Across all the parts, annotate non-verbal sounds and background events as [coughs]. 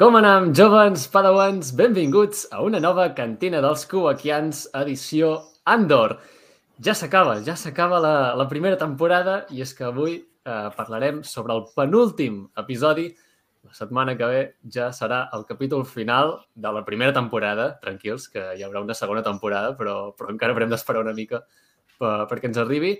Com anem, jovens padawans? Benvinguts a una nova cantina dels Kuwakians, edició Andor. Ja s'acaba, ja s'acaba la, la primera temporada i és que avui eh, parlarem sobre el penúltim episodi. La setmana que ve ja serà el capítol final de la primera temporada. Tranquils, que hi haurà una segona temporada, però, però encara haurem d'esperar una mica per, perquè ens arribi.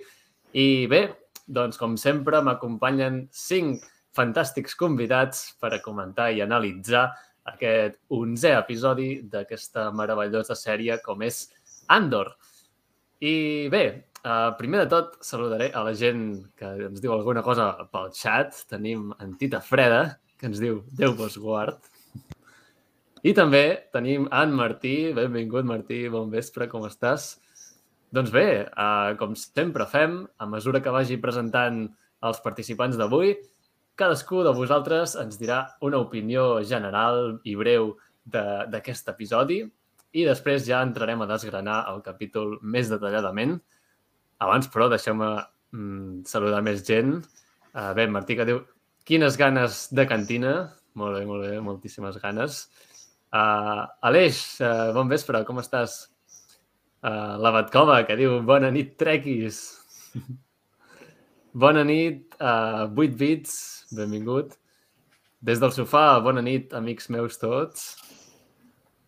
I bé, doncs com sempre m'acompanyen cinc fantàstics convidats per a comentar i analitzar aquest onzè episodi d'aquesta meravellosa sèrie com és Andor. I bé, uh, primer de tot saludaré a la gent que ens diu alguna cosa pel xat. Tenim en Tita Freda, que ens diu Déu vos guard. I també tenim en Martí. Benvingut, Martí. Bon vespre, com estàs? Doncs bé, uh, com sempre fem, a mesura que vagi presentant els participants d'avui, cadascú de vosaltres ens dirà una opinió general i breu d'aquest episodi i després ja entrarem a desgranar el capítol més detalladament. Abans, però, deixeu-me mm, saludar més gent. Uh, bé, Martí, que diu quines ganes de cantina. Molt bé, molt bé, moltíssimes ganes. Uh, Aleix, uh, bon vespre, com estàs? Uh, la Batcova, que diu bona nit, trequis. [laughs] bona nit, uh, 8 bits, benvingut. Des del sofà, bona nit, amics meus tots.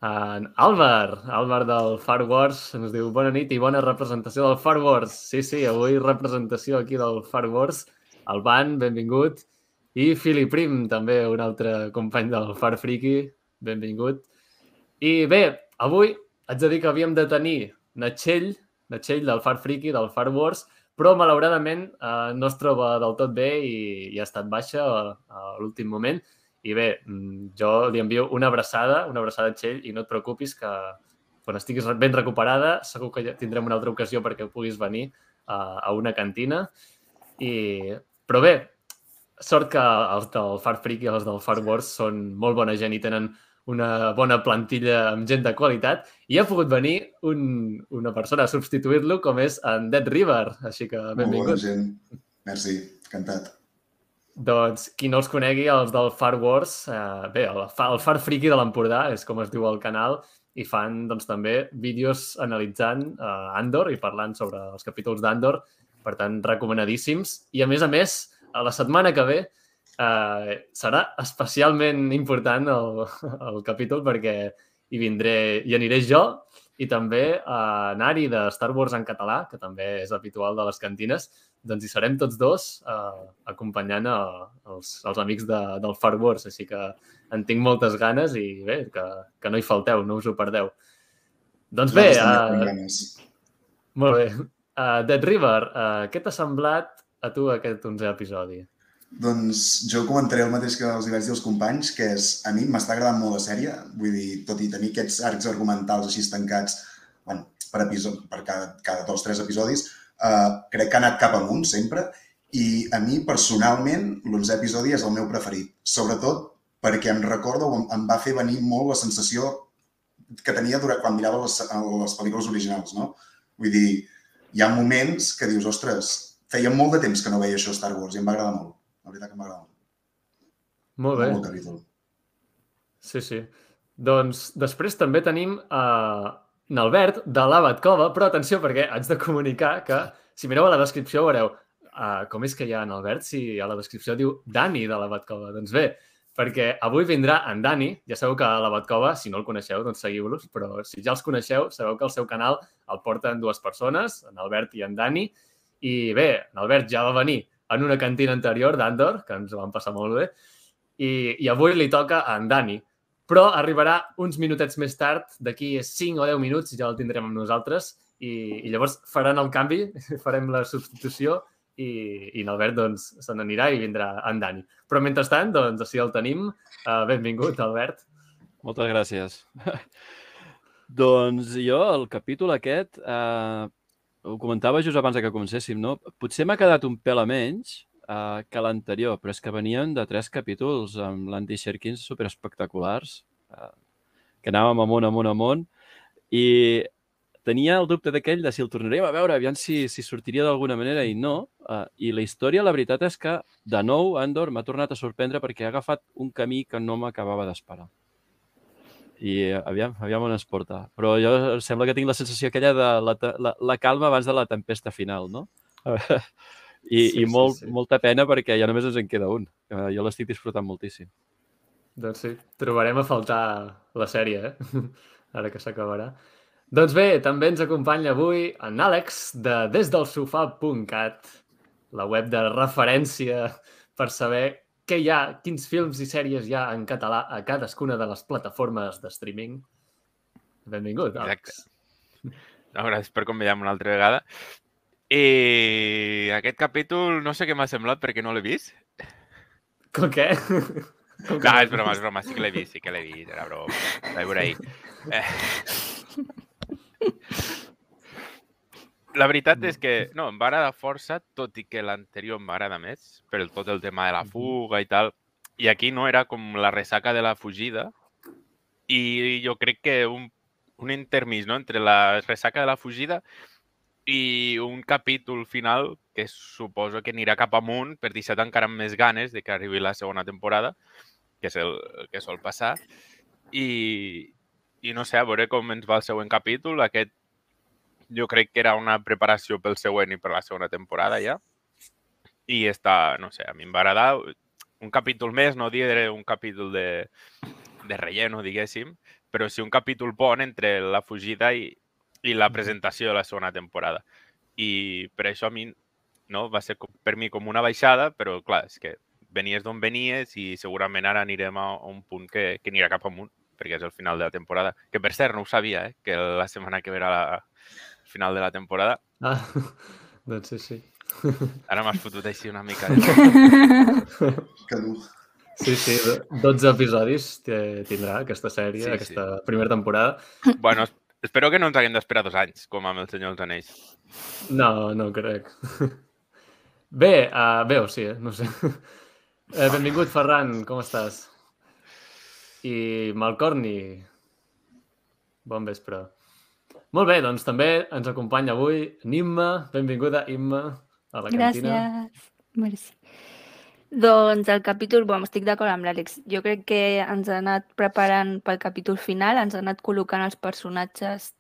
En Àlvar, Àlvar del Far Wars, ens diu bona nit i bona representació del Far Wars. Sí, sí, avui representació aquí del Far Wars. El Van, benvingut. I Fili Prim, també un altre company del Far Friki, benvingut. I bé, avui haig de dir que havíem de tenir Natxell, Natxell del Far Friki, del Far Wars, però malauradament eh, no es troba del tot bé i, i ha estat baixa a, a l'últim moment. I bé, mm, jo li envio una abraçada, una abraçada a Txell, i no et preocupis que quan estiguis ben recuperada segur que ja tindrem una altra ocasió perquè puguis venir a, a una cantina. I... Però bé, sort que els del Far Freak i els del Far Wars són molt bona gent i tenen una bona plantilla amb gent de qualitat i ha pogut venir un, una persona a substituir-lo com és en Dead River, així que benvingut. Molt bona gent. Merci, encantat. Doncs qui no els conegui, els del Far Wars, eh, bé, el, el Far Friki de l'Empordà és com es diu el canal i fan doncs, també vídeos analitzant eh, Andor i parlant sobre els capítols d'Andor, per tant, recomanadíssims. I a més a més, a la setmana que ve uh, serà especialment important el, el capítol perquè hi vindré, hi aniré jo i també uh, Nari de Star Wars en català, que també és habitual de les cantines, doncs hi serem tots dos uh, acompanyant a, els, els amics de, del Far Wars, així que en tinc moltes ganes i bé, que, que no hi falteu, no us ho perdeu. Doncs bé, uh, molt bé. Uh, Dead River, uh, què t'ha semblat a tu aquest 11è episodi? Doncs jo comentaré el mateix que els dir als companys, que és, a mi m'està agradant molt la sèrie, vull dir, tot i tenir aquests arcs argumentals així tancats bueno, per, episodi, per cada, cada dos o tres episodis, eh, crec que ha anat cap amunt sempre i a mi personalment l'11è episodi és el meu preferit, sobretot perquè em recordo, em, em va fer venir molt la sensació que tenia durant, quan mirava les, les pel·lícules originals, no? Vull dir, hi ha moments que dius, ostres, feia molt de temps que no veia això Star Wars i em va agradar molt. Veritat que m'agrada. Molt bé. Molt capítol. Sí, sí. Doncs després també tenim uh, Albert de la Batcova, però atenció perquè haig de comunicar que si mireu a la descripció veureu uh, com és que hi ha en Albert si a la descripció diu Dani de la Batcova. Doncs bé, perquè avui vindrà en Dani, ja sabeu que a la Batcova, si no el coneixeu, doncs seguiu-los, però si ja els coneixeu, sabeu que el seu canal el porten dues persones, en Albert i en Dani, i bé, en Albert ja va venir en una cantina anterior d'Andor, que ens vam passar molt bé, i, i avui li toca a en Dani. Però arribarà uns minutets més tard, d'aquí 5 o 10 minuts, ja el tindrem amb nosaltres, i, i llavors faran el canvi, [laughs] farem la substitució i, i Albert doncs, se n'anirà i vindrà en Dani. Però mentrestant, doncs, així el tenim. Uh, benvingut, Albert. Moltes gràcies. [laughs] doncs jo, el capítol aquest, eh, ho comentava just abans que comencéssim, no? Potser m'ha quedat un pèl a menys uh, que l'anterior, però és que venien de tres capítols amb l'Andy Sherkins superespectaculars, uh, que anàvem amunt, amunt, amunt, i tenia el dubte d'aquell de si el tornaríem a veure, aviam si, si sortiria d'alguna manera i no. Uh, I la història, la veritat és que, de nou, Andor m'ha tornat a sorprendre perquè ha agafat un camí que no m'acabava d'esperar. I aviam, aviam on es porta. Però jo sembla que tinc la sensació aquella de la, la, la calma abans de la tempesta final, no? I, sí, i molt, sí, sí. molta pena perquè ja només ens en queda un. Jo l'estic disfrutant moltíssim. Doncs sí, trobarem a faltar la sèrie, eh? [laughs] ara que s'acabarà. Doncs bé, també ens acompanya avui en Àlex de desdelsofà.cat, la web de referència per saber què hi ha, quins films i sèries hi ha en català a cadascuna de les plataformes de streaming. Benvingut, Àlex. Exacte. No, gràcies per convidar-me una altra vegada. I aquest capítol no sé què m'ha semblat perquè no l'he vist. Com què? Com no, és broma, és broma. Sí que l'he vist, sí que l'he vist. Era broma. Vaig veure ahir. Eh... [laughs] La veritat és que no, em va agradar força, tot i que l'anterior em va agradar més, per tot el tema de la fuga i tal. I aquí no era com la ressaca de la fugida. I jo crec que un, un intermís no? entre la ressaca de la fugida i un capítol final que suposo que anirà cap amunt per deixar encara amb més ganes de que arribi la segona temporada, que és el que sol passar. I, i no sé, a veure com ens va el següent capítol. Aquest jo crec que era una preparació pel següent i per la segona temporada ja. I està, no sé, a mi em va agradar. Un capítol més, no diré un capítol de, de relleno, diguéssim, però sí un capítol bon entre la fugida i, i la presentació de la segona temporada. I per això a mi no, va ser per mi com una baixada, però clar, és que venies d'on venies i segurament ara anirem a un punt que, que anirà cap amunt perquè és el final de la temporada. Que per cert, no ho sabia, eh? que la setmana que ve era la final de la temporada. Ah, [laughs] doncs sí, sí. Ara m'has fotut així una mica. Eh? [laughs] que dur. Sí, sí, 12 episodis tindrà aquesta sèrie, sí, aquesta sí. primera temporada. Bueno, espero que no ens haguem d'esperar dos anys, com amb el Senyor dels Anells. No, no crec. Bé, uh, bé o sí, eh? no sé. Eh, benvingut, Ferran, com estàs? i Malcorni. Bon vespre. Molt bé, doncs també ens acompanya avui Nimma. Benvinguda, Imma, a la cantina. Gràcies. Merci. Doncs el capítol, bueno, estic d'acord amb l'Àlex. Jo crec que ens ha anat preparant pel capítol final, ens ha anat col·locant els personatges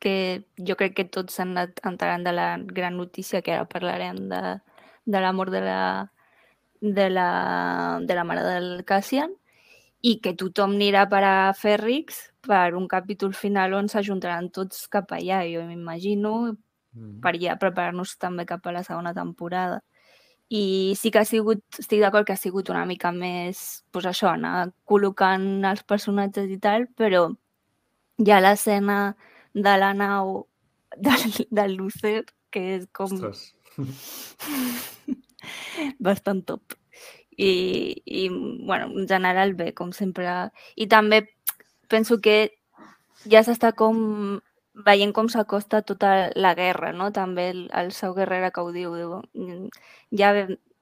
que jo crec que tots s'han anat enterant de la gran notícia que ara parlarem de, de l'amor de la, de la, de la mare del Cassian i que tothom anirà per a Fèrrix per un capítol final on s'ajuntaran tots cap allà, jo m'imagino, mm. per ja preparar-nos també cap a la segona temporada. I sí que ha sigut, estic d'acord que ha sigut una mica més, doncs això, anar col·locant els personatges i tal, però ja l'escena de la nau [laughs] del, del Lucer, que és com... [laughs] bastant top i, i bueno, en general bé, com sempre. I també penso que ja s'està com veient com s'acosta tota la guerra, no? També el, el seu guerrera que ho diu, diu ja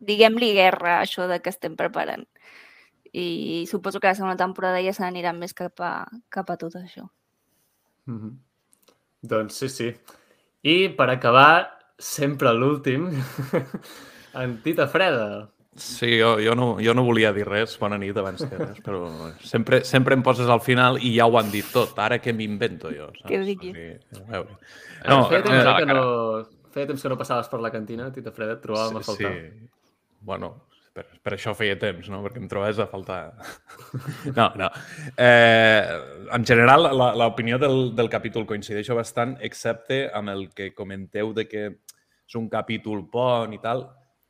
diguem-li guerra, això de que estem preparant. I suposo que la segona temporada ja s'anirà més cap a, cap a tot això. Mm -hmm. Doncs sí, sí. I per acabar, sempre l'últim, [laughs] en Tita Freda. Sí, jo, jo, no, jo no volia dir res, bona nit abans que res, però sempre, sempre em poses al final i ja ho han dit tot. Ara què m'invento jo? Saps? Què dic? No, feia, temps eh, que no, feia temps que no passaves per la cantina, Tita Freda, et trobàvem sí, a faltar. Sí. Bueno, per, per això feia temps, no? Perquè em trobaves a faltar. [laughs] No, no. Eh, en general, l'opinió del, del capítol coincideixo bastant, excepte amb el que comenteu de que és un capítol bon i tal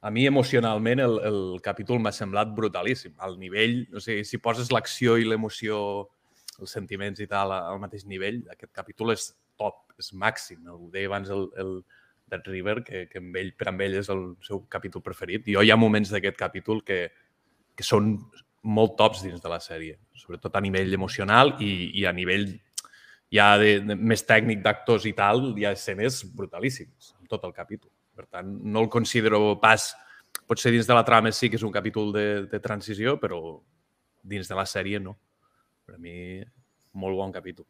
a mi emocionalment el, el capítol m'ha semblat brutalíssim. Al nivell, o sigui, si poses l'acció i l'emoció, els sentiments i tal al mateix nivell, aquest capítol és top, és màxim. Ho deia abans el, el Dead River, que, que amb ell, per amb ell és el seu capítol preferit. Jo hi ha moments d'aquest capítol que, que són molt tops dins de la sèrie, sobretot a nivell emocional i, i a nivell ja de, de, més tècnic d'actors i tal, hi ha escenes brutalíssimes tot el capítol. Per tant, no el considero pas... Potser dins de la trama sí que és un capítol de, de transició, però dins de la sèrie no. Per a mi, molt bon capítol.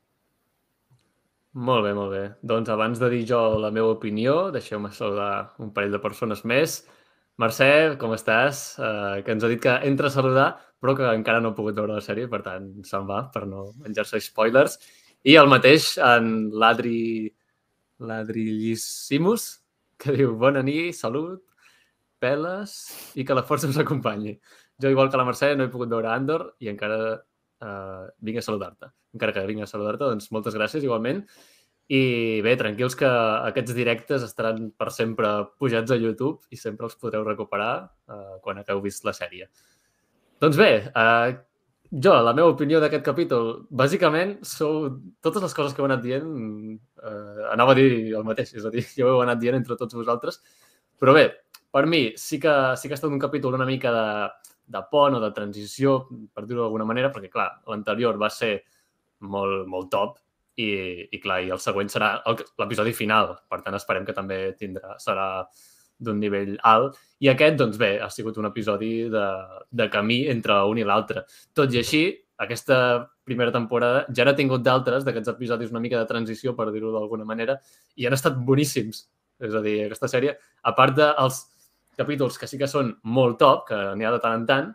Molt bé, molt bé. Doncs abans de dir jo la meva opinió, deixeu-me saludar un parell de persones més. Mercè, com estàs? Uh, que ens ha dit que entra a saludar, però que encara no ha pogut veure la sèrie, per tant, se'n va per no menjar-se spoilers. I el mateix en l'Adri l'Adrillissimus, que diu bona nit, salut, peles i que la força us acompanyi. Jo, igual que la Mercè, no he pogut veure Andor i encara uh, vinc a saludar-te. Encara que vinc a saludar-te, doncs moltes gràcies igualment. I bé, tranquils que aquests directes estaran per sempre pujats a YouTube i sempre els podreu recuperar uh, quan hagueu vist la sèrie. Doncs bé, uh, jo, la meva opinió d'aquest capítol, bàsicament, sou totes les coses que heu anat dient, eh, anava a dir el mateix, és a dir, ja ho heu anat dient entre tots vosaltres, però bé, per mi sí que, sí que ha estat un capítol una mica de, de pont o de transició, per dir-ho d'alguna manera, perquè, clar, l'anterior va ser molt, molt top i, i, clar, i el següent serà l'episodi final, per tant, esperem que també tindrà, serà d'un nivell alt. I aquest, doncs bé, ha sigut un episodi de, de camí entre un i l'altre. Tot i així, aquesta primera temporada ja n'ha tingut d'altres, d'aquests episodis una mica de transició, per dir-ho d'alguna manera, i han estat boníssims. És a dir, aquesta sèrie, a part dels capítols que sí que són molt top, que n'hi ha de tant en tant,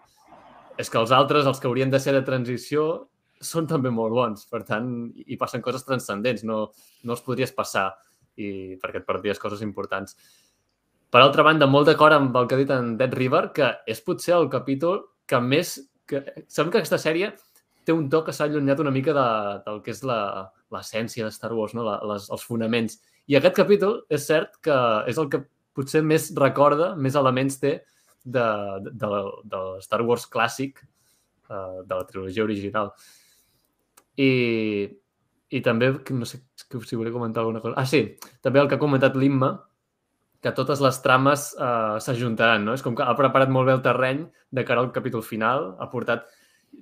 és que els altres, els que haurien de ser de transició, són també molt bons. Per tant, hi passen coses transcendents. No, no els podries passar i perquè et perdies coses importants. Per altra banda, molt d'acord amb el que ha dit en Dead River, que és potser el capítol que més... Que... Sabem que aquesta sèrie té un to que s'ha allunyat una mica de, del que és l'essència de Star Wars, no? la, les, els fonaments. I aquest capítol és cert que és el que potser més recorda, més elements té de, de, de, de Star Wars clàssic, uh, de la trilogia original. I, i també, no sé si volia comentar alguna cosa. Ah, sí, també el que ha comentat l'Imma, que totes les trames eh, s'ajuntaran, no? És com que ha preparat molt bé el terreny de cara al capítol final, ha portat...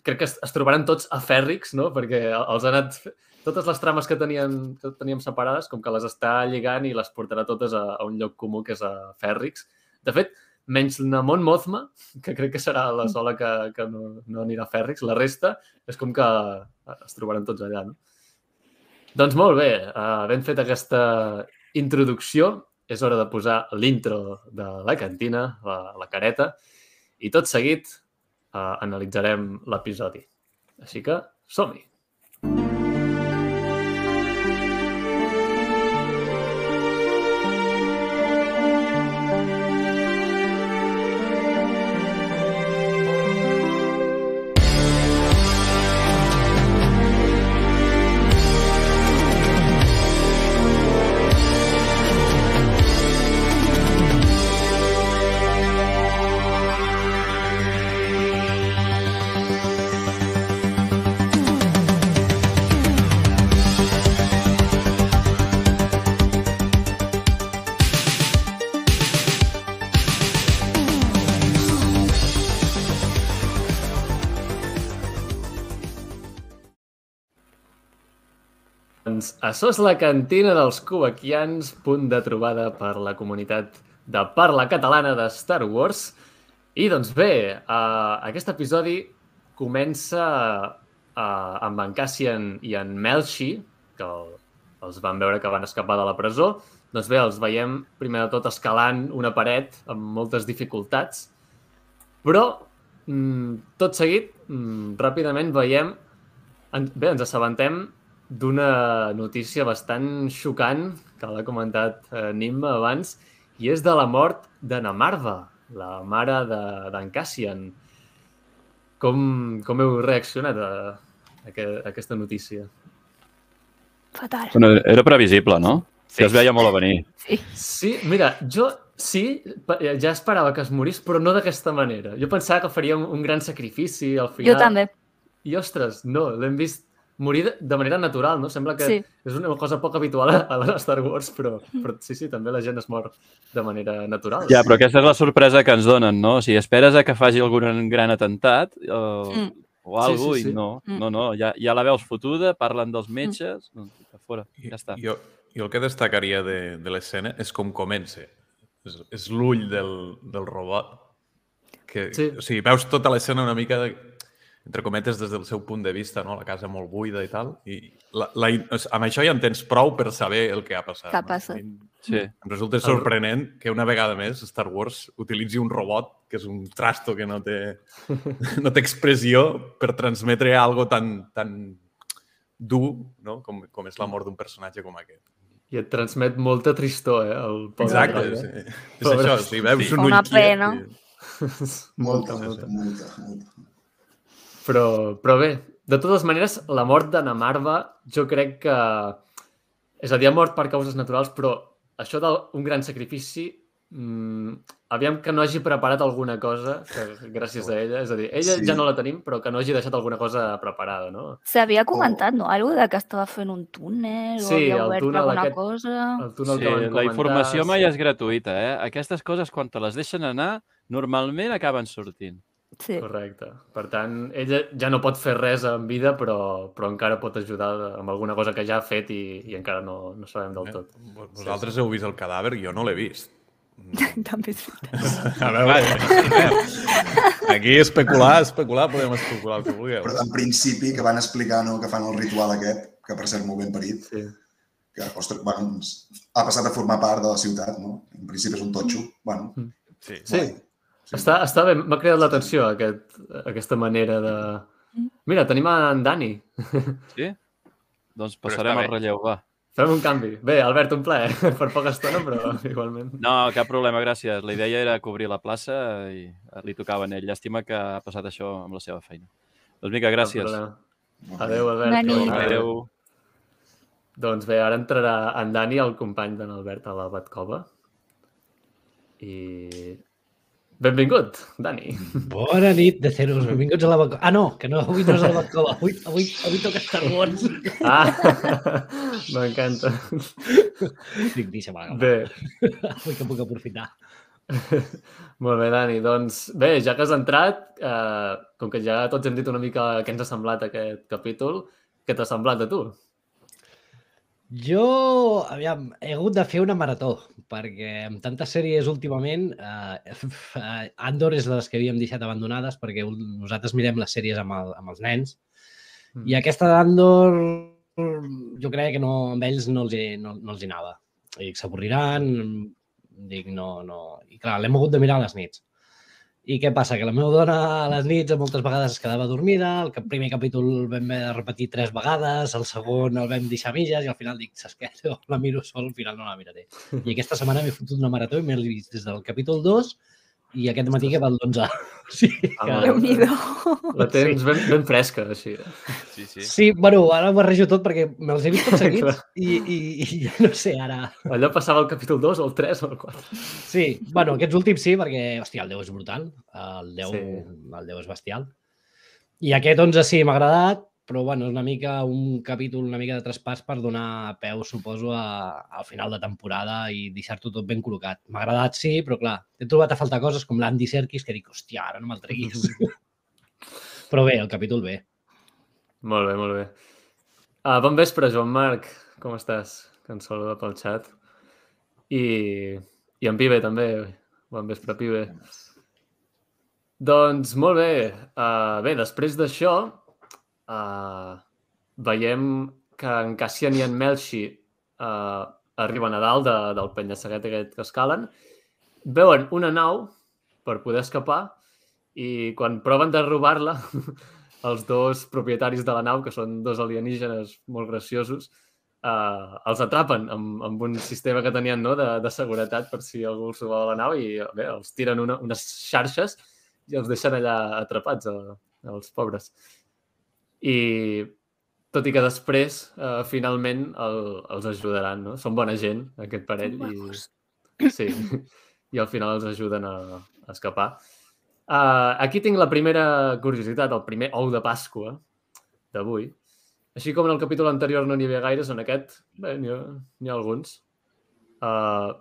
Crec que es, es trobaran tots a fèrrics, no? Perquè els ha anat... Totes les trames que, tenien, que teníem separades, com que les està lligant i les portarà totes a, a un lloc comú que és a fèrrics. De fet, menys Namon Mothma, que crec que serà la sola que, que no, no anirà a fèrrics, la resta és com que es trobaran tots allà, no? Doncs molt bé, uh, ben fet aquesta introducció és hora de posar l'intro de la cantina, la, la careta, i tot seguit eh, analitzarem l'episodi. Així que som-hi! Això és la cantina dels cubaquians, punt de trobada per la comunitat de parla catalana de Star Wars. I doncs bé, uh, aquest episodi comença uh, amb en Cassian i en Melchi, que el, els van veure que van escapar de la presó. Doncs bé, els veiem primer de tot escalant una paret amb moltes dificultats, però mm, tot seguit, mm, ràpidament veiem, en, bé, ens assabentem d'una notícia bastant xocant, que l'ha comentat eh, Nimma abans, i és de la mort de Namarva, la mare d'en Cassian. Com, com heu reaccionat a, a, a aquesta notícia? Fatal. Bueno, era previsible, no? Sí. Ja es veia molt a venir. Sí. Sí, mira, jo sí, ja esperava que es morís, però no d'aquesta manera. Jo pensava que faria un, un gran sacrifici al final. Jo també. I, ostres, no, l'hem vist morir de, manera natural, no? Sembla que Sí. és una cosa poc habitual a, la Star Wars, però, però sí, sí, també la gent es mor de manera natural. Ja, però aquesta és la sorpresa que ens donen, no? O sigui, esperes a que faci algun gran atemptat o, Mm. o alguna sí, sí. i no, Mm. no, no, ja, ja la veus fotuda, parlen dels metges, mm. no, fora, ja està. Jo, jo el que destacaria de, de l'escena és com comença. És, és l'ull del, del robot. Que, Sí. O sigui, veus tota l'escena una mica de, entre cometes, des del seu punt de vista, no? la casa molt buida i tal, i la, la, amb això ja en tens prou per saber el que ha passat. Què ha no? passat. A mi Sí. Em resulta sorprenent que una vegada més Star Wars utilitzi un robot que és un trasto que no té, [laughs] no té expressió per transmetre algo tan, tan dur no? com, com és la mort d'un personatge com aquest. I et transmet molta tristor, eh? El pobre Exacte, sí. eh? És això, si veus Sí. un ull Una pena. i- [laughs] molta, molta, molta. molta, molta. Però, però bé, de totes maneres, la mort d'Anna Marva jo crec que... És a dir, ha mort per causes naturals, però això d'un gran sacrifici, mmm, aviam que no hagi preparat alguna cosa que, gràcies a ella. És a dir, ella Sí. ja no la tenim, però que no hagi deixat alguna cosa preparada, no? S'havia comentat, no? Algo de que estava fent un túnel Sí, o havia obert túnel alguna aquest- cosa. El túnel Sí, que la comentar, informació mai sí. és gratuïta, eh? Aquestes coses, quan te les deixen anar, normalment acaben sortint. Sí. Correcte. Per tant, ella ja no pot fer res en vida, però, però encara pot ajudar amb alguna cosa que ja ha fet i, i encara no, no sabem del tot. Eh? Vos- Vosaltres heu vist el cadàver, jo no l'he vist. [laughs] També és veritat. A veure, [laughs] aquí especular, especular, podem especular el que vulgueu. Però en principi que van explicar no, que fan el ritual aquest, que per cert molt ben parit, Sí. que ostres, bueno, ha passat a formar part de la ciutat, no? En principi és un totxo. Bueno, Sí. Sí, guai. Està, està bé, m'ha cridat l'atenció aquest, aquesta manera de... Mira, tenim en Dani. Sí? Doncs passarem al relleu, va. Fem un canvi. Bé, Albert, un plaer. [laughs] Per poca estona, però [laughs] igualment. No, cap problema, gràcies. La idea era cobrir la plaça i li tocava a ell. Llàstima que ha passat això amb la seva feina. Doncs vinga, gràcies. Problema. Adéu, Albert. Bona nit. bé. Adéu. Doncs bé, ara entrarà en Dani, el company d'en Albert, a la Batcova. I... Benvingut, Dani. Bona nit, de ceros. Benvinguts a la Batcova. Ah, no, que no, avui no és a la Batcova. Avui, avui, avui toca Star Wars. Ah, [laughs] m'encanta. Dic, deixa'm agafar. Bé, Avui que puc aprofitar. molt bé, Dani. Doncs bé, ja que has entrat, eh, com que ja tots hem dit una mica què ens ha semblat aquest capítol, què t'ha semblat a tu? Jo, aviam, he hagut de fer una marató, perquè amb tantes sèries últimament, eh, [laughs] eh, Andor és de les que havíem deixat abandonades, perquè nosaltres mirem les sèries amb, el, amb els nens, Mm. i aquesta d'Andor, jo crec que no, amb ells no els, hi, no, no els hi anava. Dic, s'avorriran, dic, no, no... I clar, l'hem hagut de mirar a les nits. I què passa? Que la meva dona a les nits moltes vegades es quedava dormida, el primer capítol el vam haver de repetir tres vegades, el segon el vam deixar mitges i al final dic, saps què? Jo la miro sol, al final no la miraré. I aquesta setmana m'he fotut una marató i m'he vist des del capítol 2 i aquest matí que va al 11. O sigui Ah, que... molt Déu-n'hi-do. La tens ben, ben fresca, així. Sí, sí. Sí, bueno, ara ho barrejo tot perquè me'ls he vist tots [laughs] seguits i, i, i ja no sé, ara... Allò passava al capítol 2, o el 3, o el 4. Sí, bueno, aquests últims sí, perquè, hòstia, el 10 és brutal, el 10, Sí. sí. el 10 és bestial. I aquest 11 sí, m'ha agradat, però bueno, és una mica un capítol, una mica de traspàs per donar peu, suposo, a, al final de temporada i deixar-t'ho tot ben col·locat. M'ha agradat, sí, però clar, he trobat a faltar coses com l'Andy Serkis, que dic, hòstia, ara no me'l treguis. [laughs] però bé, el capítol bé. Molt bé, molt bé. Uh, bon vespre, Joan Marc. Com estàs? Que ens saluda pel xat. I, i en Pibe, també. Bon vespre, Pibe. Doncs molt bé. Uh, bé, després d'això, uh, veiem que en Cassian i en Melchi uh, arriben a dalt de, del penya-segat aquest que escalen, veuen una nau per poder escapar i quan proven de robar-la, [laughs] els dos propietaris de la nau, que són dos alienígenes molt graciosos, uh, els atrapen amb, amb un sistema que tenien no, de, de seguretat per si algú els robava la nau i bé, els tiren una, unes xarxes i els deixen allà atrapats, a, els pobres. I tot i que després, uh, finalment, el, els ajudaran, no? Són bona gent, aquest parell. I, sí, i al final els ajuden a, a escapar. Uh, aquí tinc la primera curiositat, el primer ou de Pasqua d'avui. Així com en el capítol anterior no n'hi havia gaires, en aquest n'hi ha, ha alguns. Uh,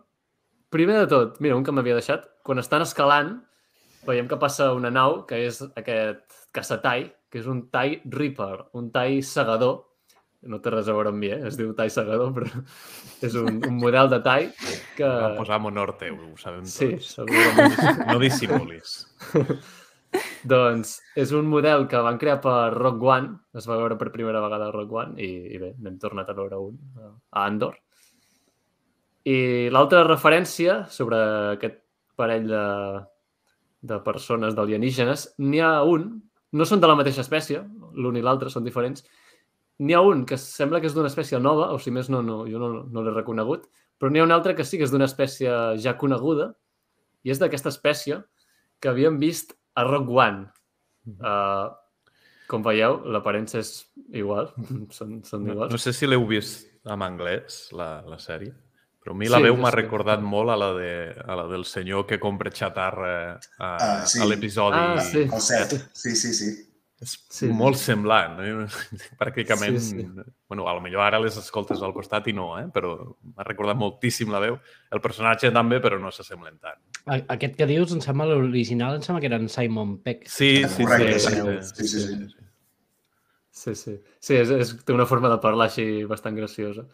primer de tot, mira, un que m'havia deixat, quan estan escalant, veiem que passa una nau, que és aquest caçatai, que és un Tai Reaper, un Tai segador. No té res a veure amb mi, eh? es diu Tai segador, però [laughs] és un, un model de Tai que... Vam posar teu, ho sabem tots. Sí, segurament. No dissimulis. [laughs] doncs és un model que van crear per Rock One, es va veure per primera vegada a Rock One i, i bé, n'hem tornat a veure un a Andor. I l'altra referència sobre aquest parell de, de persones d'alienígenes, n'hi ha un, no són de la mateixa espècie, l'un i l'altre són diferents, n'hi ha un que sembla que és d'una espècie nova, o si més no, no jo no, no l'he reconegut, però n'hi ha un altre que sí que és d'una espècie ja coneguda, i és d'aquesta espècie que havíem vist a Rock One. Uh, com veieu, l'aparença és igual, [laughs] són, són No, iguals. no sé si l'heu vist en anglès, la, la sèrie, però a mi la Sí, veu m'ha sí. recordat molt a la, de, a la del senyor que compra xatarra a, Ah, sí. a l'episodi. Ah, sí. El set. Sí, sí, sí. És Sí. molt semblant. Eh? [laughs] Pràcticament... Sí, sí. Bueno, a lo millor ara les escoltes al costat i no, eh? però m'ha recordat moltíssim la veu. El personatge també, però no s'assemblen tant. A- Aquest que dius, em sembla l'original, em sembla que era en Simon Peck. Sí, sí, Correcte, sí. sí. Sí, sí, sí. Sí, sí. Sí, és, és, té una forma de parlar així bastant graciosa.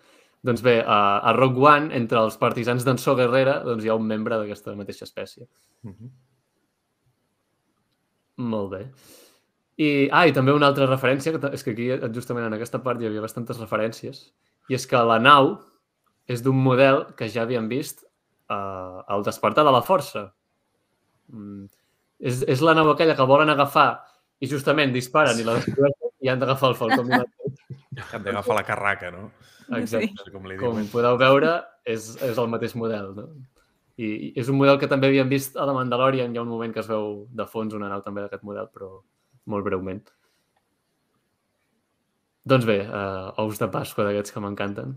Doncs bé, a, a Rock One, entre els partisans d'en So Guerrera, doncs hi ha un membre d'aquesta mateixa espècie. Mhm. Molt bé. I, ah, i també una altra referència, que és que aquí justament en aquesta part hi havia bastantes referències, i és que la nau és d'un model que ja havíem vist uh, al despertar de la força. Mm. És, és la nau aquella que volen agafar i justament disparen i la [laughs] destrueixen i han d'agafar el falcó milagrós. Han d'agafar la carraca, no? Exacte. Sé Com li Com podeu veure, és, és el mateix model. No? I, I és un model que també havíem vist a The Mandalorian. Hi ha un moment que es veu de fons una nau també d'aquest model, però molt breument. Doncs bé, uh, ous de Pasqua d'aquests que m'encanten.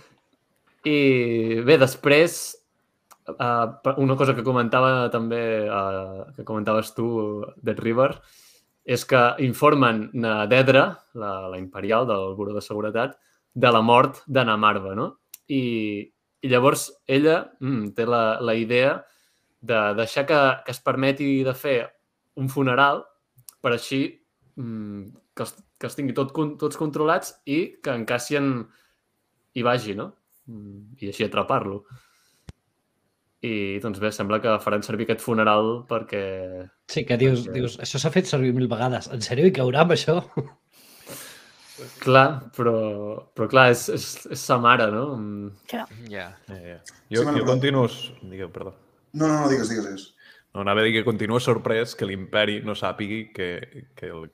[laughs] I bé, després, uh, una cosa que comentava també, uh, que comentaves tu, Dead River, és que informen a Dedra, la, la imperial del Buró de Seguretat, de la mort de Namarva, no? I, i llavors ella mm, té la, la idea de deixar que, que es permeti de fer un funeral per així mm, que, els, que els tingui tot, tots controlats i que en Cassian hi vagi, no? Mm, I així atrapar-lo. I doncs bé, sembla que faran servir aquest funeral perquè... Sí, que dius, Perquè- dius això s'ha fet servir mil vegades. En sèrio hi caurà amb això? Clar, però, però clar, és, és, és sa mare, no? Ja. Ja, ja. Sí, Jo, bueno, jo continuo... Digueu, perdó. No, no, no, digues, digues, digues. No, anava a dir que continuo sorprès que l'imperi no sàpigui que, que, el,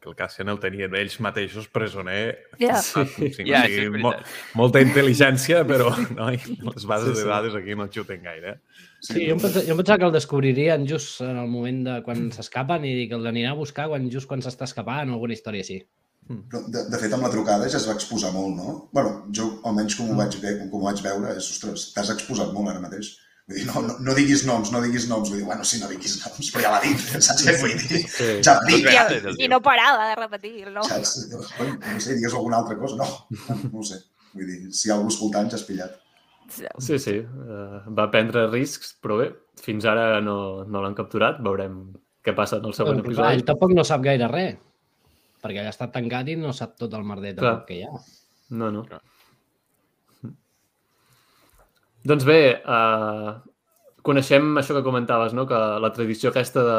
que el Cassian el tenien ells mateixos presoner. Ja. [laughs] Sí. Sí, és sigui, mo molta intel·ligència, però no, les bases Sí, sí. de dades aquí no xuten gaire. eh? Sí, jo em, pensava, jo em pensava que el descobririen just en el moment de quan s'escapen i que l'anirà a buscar quan, just quan s'està escapant o alguna història així. Però, de, de fet, amb la trucada ja es va exposar molt, no? bueno, jo, almenys com ho vaig, ve, com ho vaig veure, és, ostres, t'has exposat molt ara mateix. Vull dir, no, no, no diguis noms, no diguis noms. Vull dir, bueno, sí, no diguis noms, però ja l'ha dit, [laughs] saps què vull dir? Sí. Ja l'ha dit, ja, I diu. no parava de repetir, no? saps? Bueno, no sé, digues alguna altra cosa. No, [laughs] no ho sé. Vull dir, si hi ha algú escoltant, ja has pillat. Sí, sí, uh, va prendre riscs, però bé, fins ara no, no l'han capturat, veurem què passa en el següent Però, clar, ell episodi. tampoc no sap gaire res, perquè allà està tancat i no sap tot el merder tampoc que hi ha. No, no. Clar. Doncs bé, uh, coneixem això que comentaves, no? que la tradició aquesta de,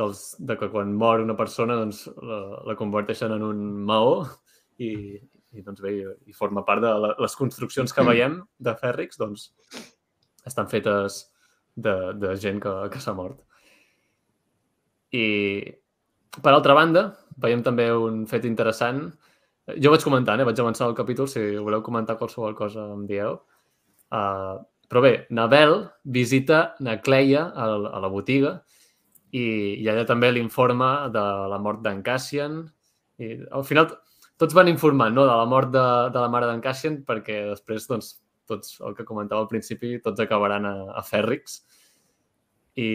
dels, de que quan mor una persona doncs, la, la converteixen en un maó i, i, doncs bé, i, forma part de la, les construccions que veiem de fèrrics, doncs estan fetes de, de gent que, que s'ha mort. I, per altra banda, veiem també un fet interessant. Jo vaig comentant, eh? vaig avançar el capítol, si voleu comentar qualsevol cosa em dieu. Però bé, Nabel visita na Cleia a, a la botiga i, i allà també l'informa de la mort d'en Cassian. I al final tots van informant no? de la mort de, de la mare d'en Cassian perquè després, doncs, tots, el que comentava al principi, tots acabaran a, a Fèrrix. I,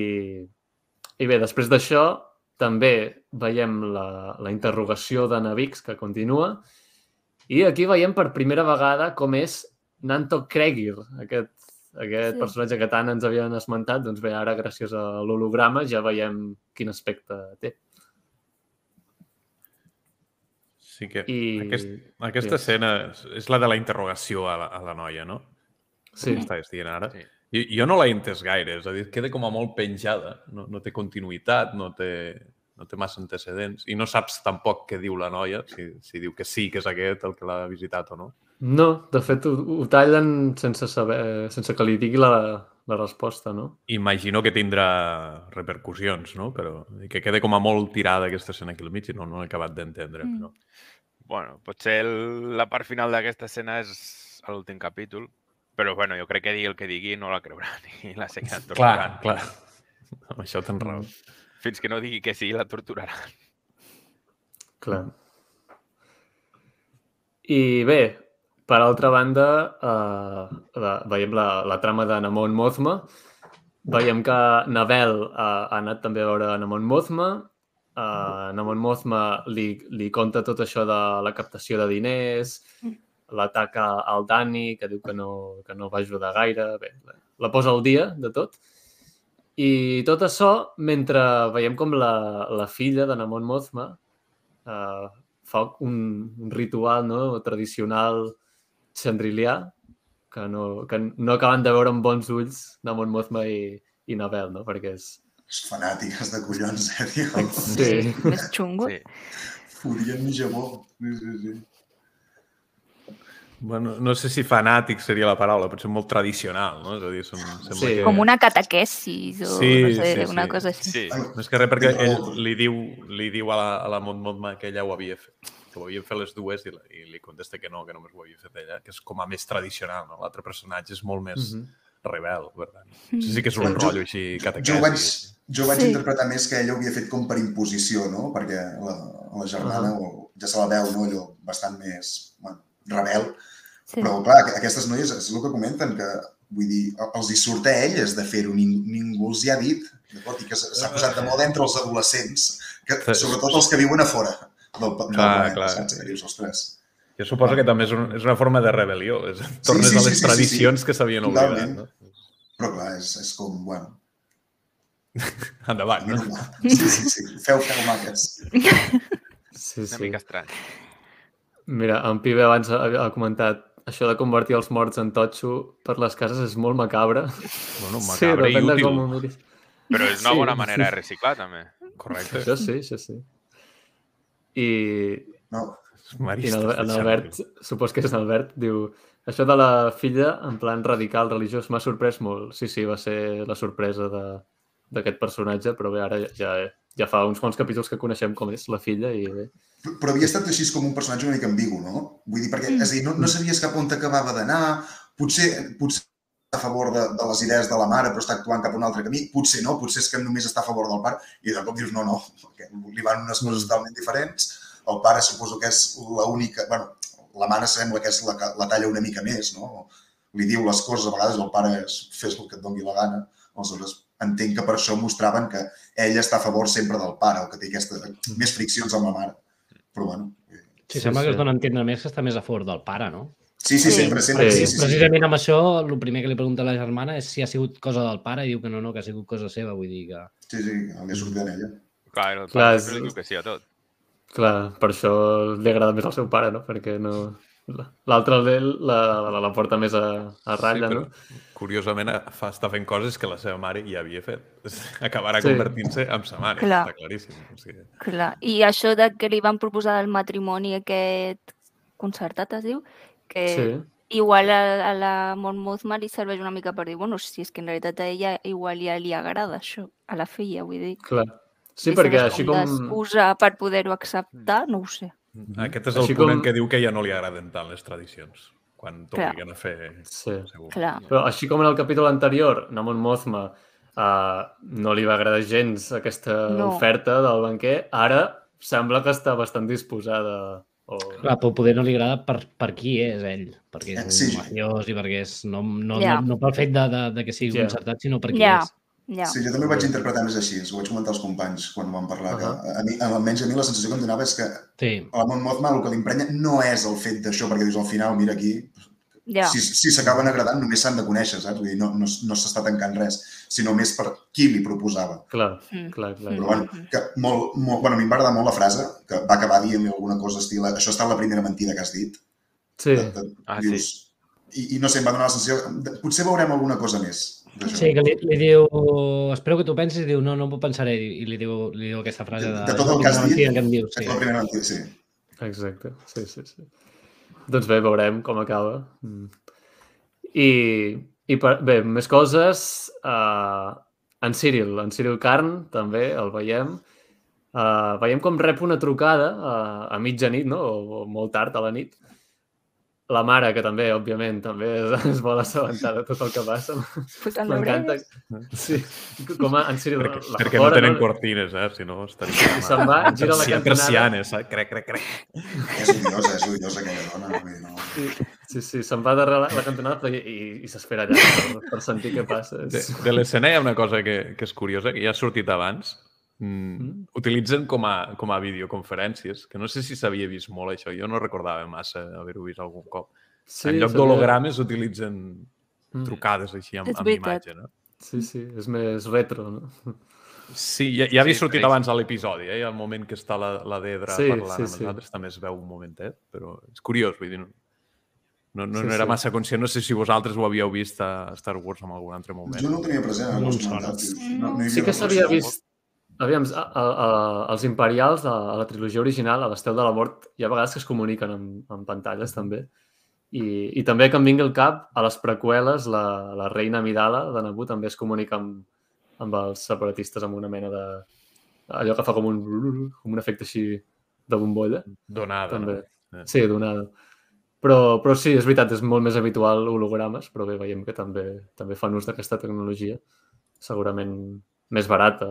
i bé, després d'això també veiem la, la interrogació de Navix que continua i aquí veiem per primera vegada com és Nanto Kregir, aquest, aquest Sí. sí. personatge que tant ens havien esmentat, doncs bé, ara gràcies a l'holograma ja veiem quin aspecte té. Sí que I... aquest, aquesta Yes. escena és, és la de la interrogació a la, a la noia, no? Sí, Estàs dient ara. Sí. Jo, jo no l'he entès gaire, és a dir, queda com a molt penjada, no, no té continuïtat, no té, no té massa antecedents, i no saps tampoc què diu la noia, si, si diu que sí, que és aquest el que l'ha visitat o no. No, de fet, ho, ho tallen sense saber, sense que li digui la, la resposta, no? Imagino que tindrà repercussions, no? Però que queda com a molt tirada aquesta escena aquí al mig i no, no he acabat d'entendre. Mm. Però... Bueno, potser el, la part final d'aquesta escena és l'últim capítol, però bueno, jo crec que digui el que digui no la creurà [laughs] ni la seguirà torturant. Clar, clar. [laughs] Amb això tens raó. Fins que no digui que sí, la torturarà. Clar. I bé, per altra banda, eh, la, veiem la, la trama de Namon Mothma. Veiem que Nabel eh, ha anat també a veure Namon Mothma. Eh, Namon Mothma li, li conta tot això de la captació de diners, l'ataca al Dani, que diu que no, que no va ajudar gaire. Bé, la, la posa al dia de tot. I tot això mentre veiem com la, la filla de Namon Mothma eh, fa un, un ritual no? tradicional xandrilià que no, que no acaben de veure amb bons ulls Namon Mothma i, i Nabel, no? perquè és... És fanàtiques de collons, eh, tio? Sí. Més xungo. Sí. Furien Mijamó. Sí, sí, sí. Bueno, no sé si fanàtic seria la paraula, potser molt tradicional, no? És a dir, són, sembla Sí. que... Com una catequesis o Sí, no sé, sí, una sí. cosa així. Sí, No és que res, perquè ell però- li diu, li diu a la, a la Mont Montma que ella ho havia fet, que ho havien fet les dues i, i li contesta que no, que només ho havia fet ella, que és com a més tradicional, no? L'altre personatge és molt més Mhm. rebel, per tant. No sé si que és un Jo- rotllo així catequesi. Jo ho vaig, jo ho vaig Sí. interpretar més que ella ho havia fet com per imposició, no? Perquè la, la germana Ah. o, ja se la veu, no? Allò bastant més bueno, rebel. Sí. Però, clar, que- aquestes noies, és el que comenten, que vull dir, els hi surt a elles de fer-ho, ningú, ningú els hi ha dit, d'acord? I que s'ha s'ha posat de moda entre els adolescents, que, Sí. sobretot els que viuen a fora del, del Clar, planeta, clar. saps? Que dius, ostres, Jo suposo que també és, un, és una forma de rebel·lió. És, tornes sí, a sí, les sí, sí, tradicions sí. que s'havien oblidat. No? però clar, és, és com, bueno, [laughs] Endavant, no? Sí, sí, sí, feu, feu maques. Sí, una sí. mica estrany. Mira, en Pibe abans ha, ha comentat això de convertir els morts en totxo per les cases és molt macabre. Bueno, sí, macabre i depèn de útil. com ho miris. Però és una Sí. bona manera de reciclar, també. Correcte. Això sí, això sí. I, No, És i marista, en, Albert, en deixar-ho. Albert, supos que és en Albert, diu això de la filla en plan radical religiós m'ha sorprès molt. Sí, sí, va ser la sorpresa de- d'aquest personatge, però bé, ara ja, ja fa uns quants capítols que coneixem com és la filla i bé. Però- havia estat així com un personatge una mica ambigu, no? Vull dir, perquè, és a dir, no, no sabies cap on acabava d'anar, potser, potser a favor de, de les idees de la mare, però està actuant cap a un altre camí, potser no, potser és que només està a favor del pare, i de cop dius, no, no, perquè li van unes coses totalment diferents, el pare suposo que és l'única, bueno, la mare sembla que és la que la talla una mica més, no? Li diu les coses, a vegades el pare és fes el que et doni la gana, aleshores entenc que per això mostraven que ella està a favor sempre del pare, o que té aquesta, més friccions amb la mare. Però bueno, eh, Sí, Sí, sembla sí. que es dona a entendre més que està més a favor del pare, no? Sí, sí, Sí. sempre, sempre. Sí. Sí, sí, sí. Precisament amb això, el primer que li pregunta a la germana és si ha sigut cosa del pare i diu que no, no, que ha sigut cosa seva, vull dir que... Sí, sí, el més sortit en ella. Clar, el Clar, pare és- diu que sí a tot. Clar, per això li agrada més al seu pare, no? Perquè no... L'altre d'ell la, la, la porta més a, a ratlla, sí, no? curiosament fa, està fent coses que la seva mare ja havia fet. [laughs] Acabarà Sí. convertint-se en sa mare, Clar. està claríssim. O sigui, Clar. I això de que li van proposar el matrimoni aquest concertat, es diu, que Sí. igual a, a la Mon Mothma li serveix una mica per dir, bueno, si és que en realitat a ella igual ja li agrada això, a la filla, vull dir. Clar. Sí, Li perquè així com d'excusa per poder-ho acceptar, no ho sé. Aquest és el Així punt com- en què diu que ja no li agraden tant les tradicions, quan t'obliguen a fer... Sí. Segur. Clar. Però així com en el capítol anterior, Namon Mothma uh, no li va agradar gens aquesta No. oferta del banquer, ara sembla que està bastant disposada. O... Clar, però poder no li agrada per, per qui és ell, perquè és un Sí. mafiós i perquè és... No, no, Ja. no, no pel fet de, de, de que sigui Ja. concertat, sinó per qui Ja, és. ja. Sí, jo també ho vaig interpretar més així, ho vaig comentar als companys quan vam parlar, que Ahà. a mi, almenys a mi la sensació que em donava és que Sí, a la Mon Mothma el que l'imprenya no és el fet d'això, perquè dius al final, mira aquí, ja. si si s'acaben agradant només s'han de conèixer, saps? Vull dir, no, no, no s'està tancant res, sinó més per qui li proposava. Clar, Mm. clar, clar. Però bueno, que molt, molt, bueno, a mi em va agradar molt la frase, que va acabar dient alguna cosa estil, això està en la primera mentida que has dit. Sí, De- de- Ah, dius, i, I no sé, em va donar la sensació... De, potser veurem alguna cosa més. Sí, que li, li diu, espero que tu pensis, i diu, no, no m'ho pensaré, i li diu, li diu aquesta frase de... De tot el que has dit, que em dius, És sí. la primera mentida, sí. Exacte, sí, sí, sí. Doncs bé, veurem com acaba. Mm. I, i per, bé, més coses. Uh, en Cyril, en Cyril Carn, també, el veiem. Uh, veiem com rep una trucada uh, a mitjanit, no? O, o molt tard a la nit. La mare, que també, òbviament, també es, [laughs] es vol assabentar de tot el que passa. M'encanta. Sí, com a, en Cyril... Perquè, la fa perquè no fora, tenen cortines, eh? Si no, estaria... Se'n va, gira la cantonada. Persianes, saps? Crec, crec, crec. És odiosa, és odiosa aquella dona. No. Sí, sí, sí se'n va darrere la, la cantonada i, i, i s'espera allà per, per sentir què passa. De, de l'escena hi ha una cosa que, que és curiosa, que ja ha sortit abans. Mm, Mm. Utilitzen com a, com a videoconferències, que no sé si s'havia vist molt això, jo no recordava massa haver-ho vist algun cop. Sí, en lloc d'hologrames utilitzen Mm. trucades així amb, amb imatge. No? Sí, sí, és més retro, no? Sí, ja, ja havia Sí, sortit sí. abans a l'episodi, eh? el moment que està la, la Dedra Sí, parlant sí, amb sí. nosaltres també es veu un momentet, però és curiós, vull dir, no, no, no, Sí, no era sí. massa conscient, no sé si vosaltres ho havíeu vist a Star Wars en algun altre moment. Jo no ho tenia present, No no, em no, sona. no, no hi Sí havia que s'havia vist... Aviam, a, a, a, els imperials a, a la trilogia original, a l'Estel de la Mort, hi ha vegades que es comuniquen en, en pantalles, també. I, I també que em vingui al cap, a les preqüeles, la, la reina Amidala de Naboo també es comunica amb, amb els separatistes amb una mena de... allò que fa com un, com un efecte així de bombolla. Donada, També. no? Sí, donada. Però, però sí, és veritat, és molt més habitual hologrames, però bé, veiem que també també fan ús d'aquesta tecnologia, segurament més barata.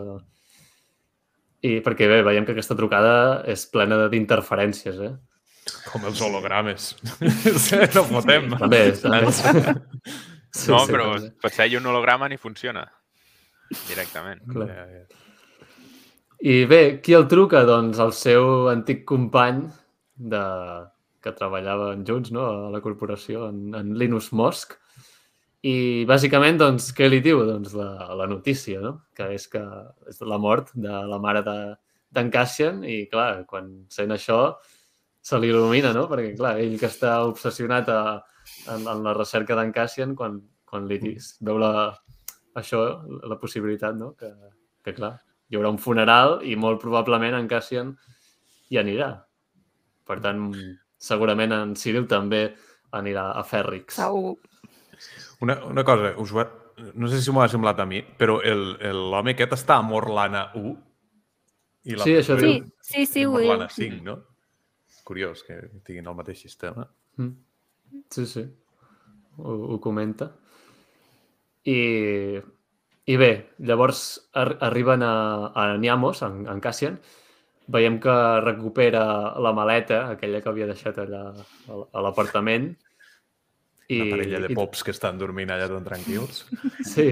I perquè bé, veiem que aquesta trucada és plena de- d'interferències, eh? Com els hologrames. [laughs] no fotem. També, també. Sí, no, sí, però hi ha un holograma ni funciona. Directament. Clar. Ja, ja. I bé, qui el truca? Doncs el seu antic company de... que treballaven junts no? a la corporació, en, en Linus Mosk. I bàsicament, doncs, què li diu? Doncs la, la notícia, no? que és que és la mort de la mare de- d'en Cassian i, clar, quan sent això se l'il·lumina, no? Perquè, clar, ell que està obsessionat a, en, en la recerca d'en Cassian, quan, quan li dis, veu la, això, la possibilitat, no? Que, que, clar, hi haurà un funeral i molt probablement en Cassian hi anirà. Per tant, segurament en Cyril també anirà a Fèrrix. Segur. Una, una cosa, us va... no sé si m'ho ha semblat a mi, però el- el- l'home aquest està a Morlana 1 i la Sí, això Sí, diu. sí, sí, ho Morlana diu. 5, no? Curiós que tinguin el mateix sistema. Mm. Sí, sí. Ho, ho comenta. I, I bé, llavors ar arriben a, a Niamos, en, en Cassian, veiem que recupera la maleta, aquella que havia deixat allà a l'apartament. I, una parella de i- pops que estan dormint allà tan tranquils. [laughs] Sí,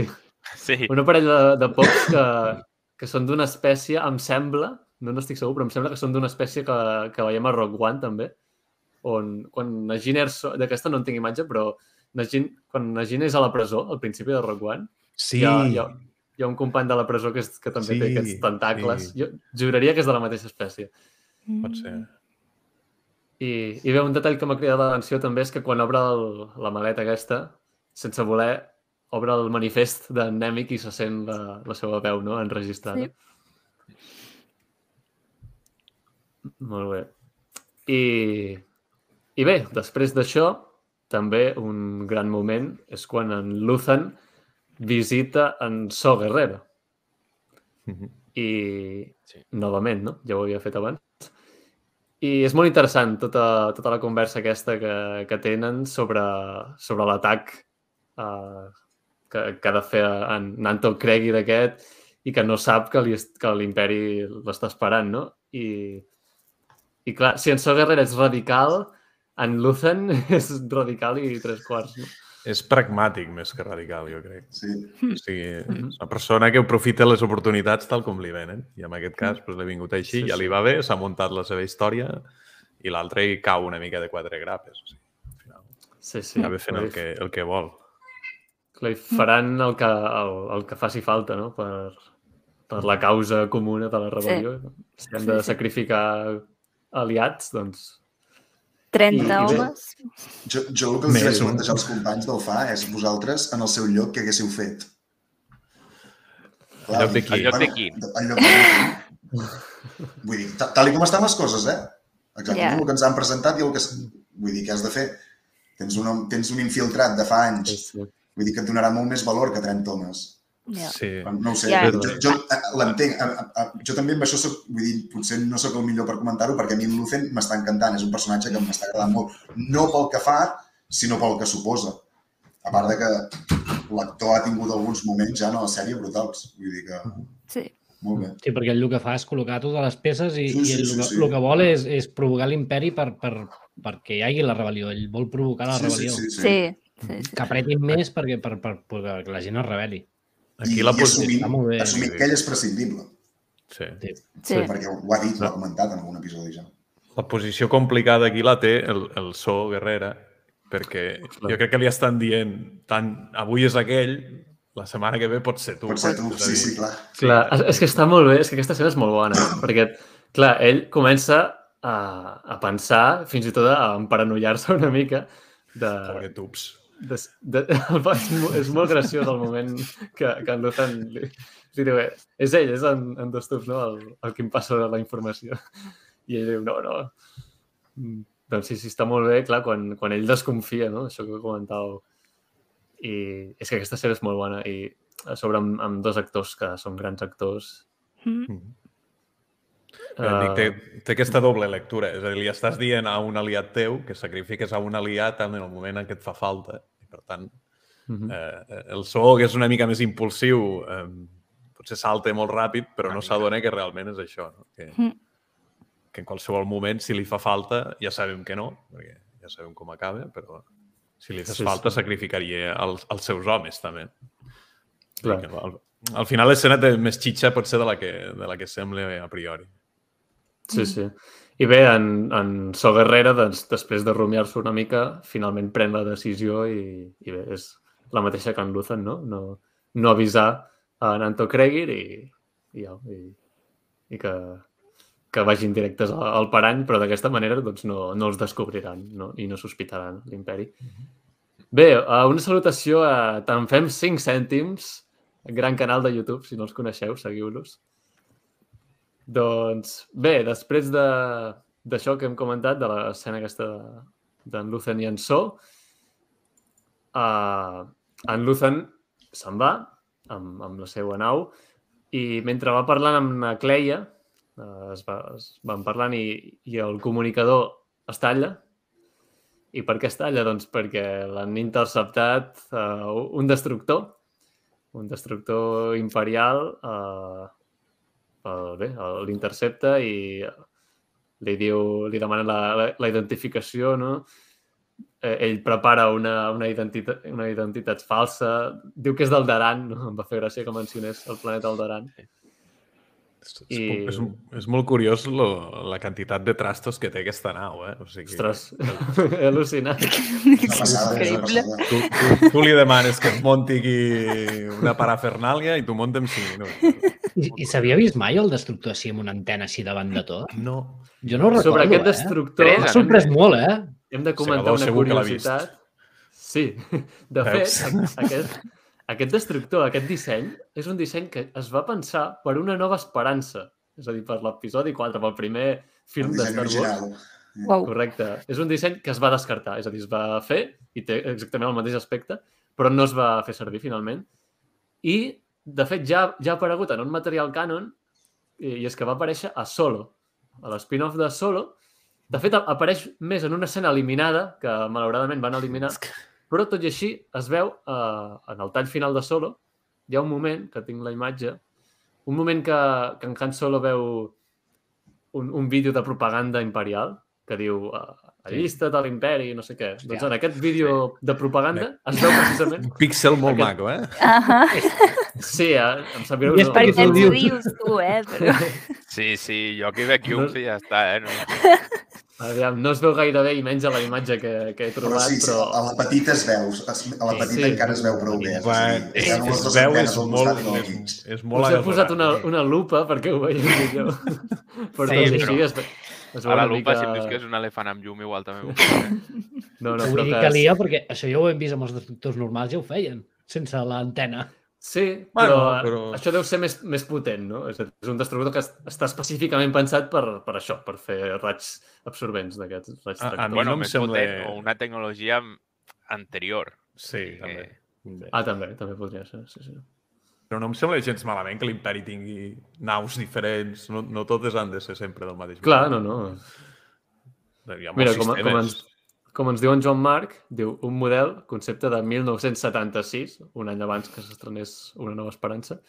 Sí, una parella de, de pocs que, que són d'una espècie, em sembla, no n'estic segur, però em sembla que són d'una espècie que, que veiem a Rock One, també, on quan Nagin Erso... D'aquesta no en tinc imatge, però Nagin, quan Nagin és a la presó, al principi de Rock One, Sí, hi, ha, hi, ha, hi ha un company de la presó que, és, que també Sí, té aquests tentacles. sí. Jo juraria que és de la mateixa espècie. pot ser. I, i bé, un detall que m'ha cridat l'atenció també és que quan obre el, la maleta aquesta, sense voler, obre el manifest d'en Nemic i se sent la, la seva veu no? enregistrada. Sí. Molt bé. I, I bé, després d'això, també un gran moment és quan en Luthen visita en So Guerrero. Mhm. I Sí. novament, no? Ja ho havia fet abans. I és molt interessant tota, tota la conversa aquesta que, que tenen sobre, sobre l'atac uh, que, que ha de fer en Nanto Cregui d'aquest i que no sap que l'imperi l'està esperant, no? I, I clar, si en So Guerrero és radical, en Luthen [laughs] és radical i tres quarts, no? És pragmàtic més que radical, jo crec. Sí. O sigui, és una persona que aprofita les oportunitats tal com li venen. I en aquest cas doncs, l'ha vingut així, Sí, ja li sí. va bé, s'ha muntat la seva història i l'altre hi cau una mica de quatre grapes. O sigui, al final, Sí, sí. acaba fent el que, el que vol. Clar, faran el que, el, el que faci falta, no? Per, per la causa comuna de la rebel·lió. Si han Sí, de sí. sacrificar aliats, doncs 30 I- homes. Jo, jo el que els Més vaig plantejar als companys del FA és vosaltres, en el seu lloc, què haguéssiu fet? Clar, lloc de qui? Al lloc de qui? Al lloc de qui? Vull dir, ta- tal com estan les coses, eh? Exactament Ja. el que ens han presentat i el que... Vull dir, què has de fer? Tens un, tens un infiltrat de fa anys. Vull dir que et donarà molt més valor que 30 homes. Sí. No ho sé, Ja. jo, jo eh, l'entenc. Eh, eh, Jo també amb això soc, vull dir, potser no sóc el millor per comentar-ho perquè a mi en Lucen m'està encantant. És un personatge que m'està agradant molt. No pel que fa, sinó pel que suposa. A part de que l'actor ha tingut alguns moments ja no, a la sèrie brutals. Vull dir que Sí. molt bé. Sí, perquè ell el que fa és col·locar totes les peces i, Sí, i sí, sí, el, sí. el que vol és, és provocar l'imperi per, per, perquè hi hagi la rebel·lió. Ell vol provocar la Sí, sí, rebel·lió. sí, sí. Sí, sí, sí. Que apretin més perquè, per, per, perquè la gent es rebel·li. Aquí I, la i posició... assumint, està molt bé. assumint que ell és prescindible. Sí. Sí. sí. Perquè ho ha dit, ho ha comentat en algun episodi ja. La posició complicada aquí la té el, el So Guerrera, perquè jo crec que li estan dient tant avui és aquell, la setmana que ve pot ser tu. Pot ser tu, sí, sí, clar. Clar, és, és que està molt bé, és que aquesta escena és molt bona, perquè, clar, ell comença a, a pensar, fins i tot a emparanoiar-se una mica de, Pobre tubs. De, de, [laughs] el, és, mo- és molt graciós el moment que, que en Luthen li, li diu, "Eh, és ell, és en, en dos tubs, no? El, el que em passa la informació. I ell diu, no, no. Mm, Doncs sí, sí, està molt bé, clar, quan, quan ell desconfia, no? Això que comentàveu. I és que aquesta sèrie és molt bona i a sobre amb, amb dos actors que són grans actors. Mm. Eh, Nick, té, té aquesta doble lectura. És a dir, li estàs dient a un aliat teu que sacrifiques a un aliat en el moment en què et fa falta. I, per tant, Uh, eh, el so, que és una mica més impulsiu, eh, potser salta molt ràpid, però no s'adona que realment és això. No? Que, Mm. que en qualsevol moment, si li fa falta, ja sabem que no, perquè ja sabem com acaba, però si li fes Sí, falta, sí. sacrificaria els, els seus homes, també. Clar. Al, al final l'escena té més xitxa potser de la que, de la que sembla a priori. Sí, sí. I bé, en, en So Guerrera, doncs, després de rumiar-s'ho una mica, finalment pren la decisió i, i bé, és la mateixa que en Luthen, no? No, no avisar a Nanto Kregir i, i, i, i que, que vagin directes al, al parany, però d'aquesta manera doncs, no, no els descobriran no? i no sospitaran l'imperi. Bé, eh, una salutació a Te'n fem 5 cèntims, gran canal de YouTube, si no els coneixeu, seguiu-los. Doncs bé, després de- d'això que hem comentat, de l'escena aquesta de- d'en Luthen i en So, uh, en Luthen se'n va amb, amb la seva nau i mentre va parlant amb la Cleia, uh, es, va, es van parlant i, i el comunicador es talla. I per què es talla? Doncs perquè l'han interceptat uh, un destructor, un destructor imperial uh, el, bé, el- l'intercepta i li diu, li demana la, la, la identificació, no? Eh, ell prepara una, una, identitat, una identitat falsa, diu que és del Daran, no? em va fer gràcia que mencionés el planeta Alderan. És, I- és, és molt curiós lo, la quantitat de trastos que té aquesta nau, eh? O sigui, Ostres, [laughs] he al·lucinat. És [laughs] Increïble. Tu, tu, tu li demanes que et munti aquí una parafernàlia i tu munta en 5 minuts. I, i s'havia vist mai el destructor així amb una antena així davant de tot? No. Jo no ho recordo, Sobre aquest eh? destructor Tres, M'ha eh? sorprès molt, eh? hem de comentar una curiositat. Sí, [laughs] de Veus? fet, aquest, aquest destructor, aquest disseny, és un disseny que es va pensar per una nova esperança. És a dir, per l'episodi 4, pel primer film de Star Wars. Uau. Correcte. És un disseny que es va descartar, és a dir, es va fer i té exactament el mateix aspecte, però no es va fer servir finalment. I, de fet, ja, ja ha aparegut en un material canon i, i és que va aparèixer a Solo, a l'spin-off de Solo. De fet, apareix més en una escena eliminada, que malauradament van eliminar, però tot i així es veu eh, en el tall final de Solo, hi ha un moment, que tinc la imatge, un moment que, que en Han Solo veu un, un vídeo de propaganda imperial que diu uh, allista't a l'imperi, no sé què. Doncs en aquest vídeo de propaganda es veu precisament... Un píxel molt Aquest- maco, eh? Ahà. [laughs] Sí, eh? em sap greu. I és perquè ens ho dius tu, eh? Però... [laughs] Sí, sí, jo aquí veig llums i ja està, eh? No? [laughs] Aviam, no es veu gaire bé i menys a la imatge que, que he Però trobat, sí, sí, però... a la petita es veu, es- a la Sí, petita sí. encara es veu prou bé. és a Bueno, dir, sí, estan les es dues veu, és molt, és, és molt Us he posat una, una lupa perquè ho veieu millor. però Sí, tot però- així es, es A la lupa, mica... si em dius que és un elefant amb llum, igual també ho [laughs] No, no, Vull però dir que calia, perquè això ja ho hem vist amb els destructors normals, ja ho feien, sense l'antena. Sí, Bueno, però, però- això deu ser més, més potent, no? És, a dir, és un destructor que es- està específicament pensat per, per això, per fer raigs absorbents d'aquests raigs A- a tractors. mi Bueno, no em més sembla- potent o una tecnologia anterior. Sí, Que- també. Ah, també, també podria ser, sí, sí. Però no em sembla gens malament que l'imperi tingui naus diferents. No, no totes han de ser sempre del mateix. Clar, no, no. Hi ha molts Mira, com, sistemes. com, ens, com ens diu en Joan Marc, diu un model, concepte de 1976, un any abans que s'estrenés Una nova esperança,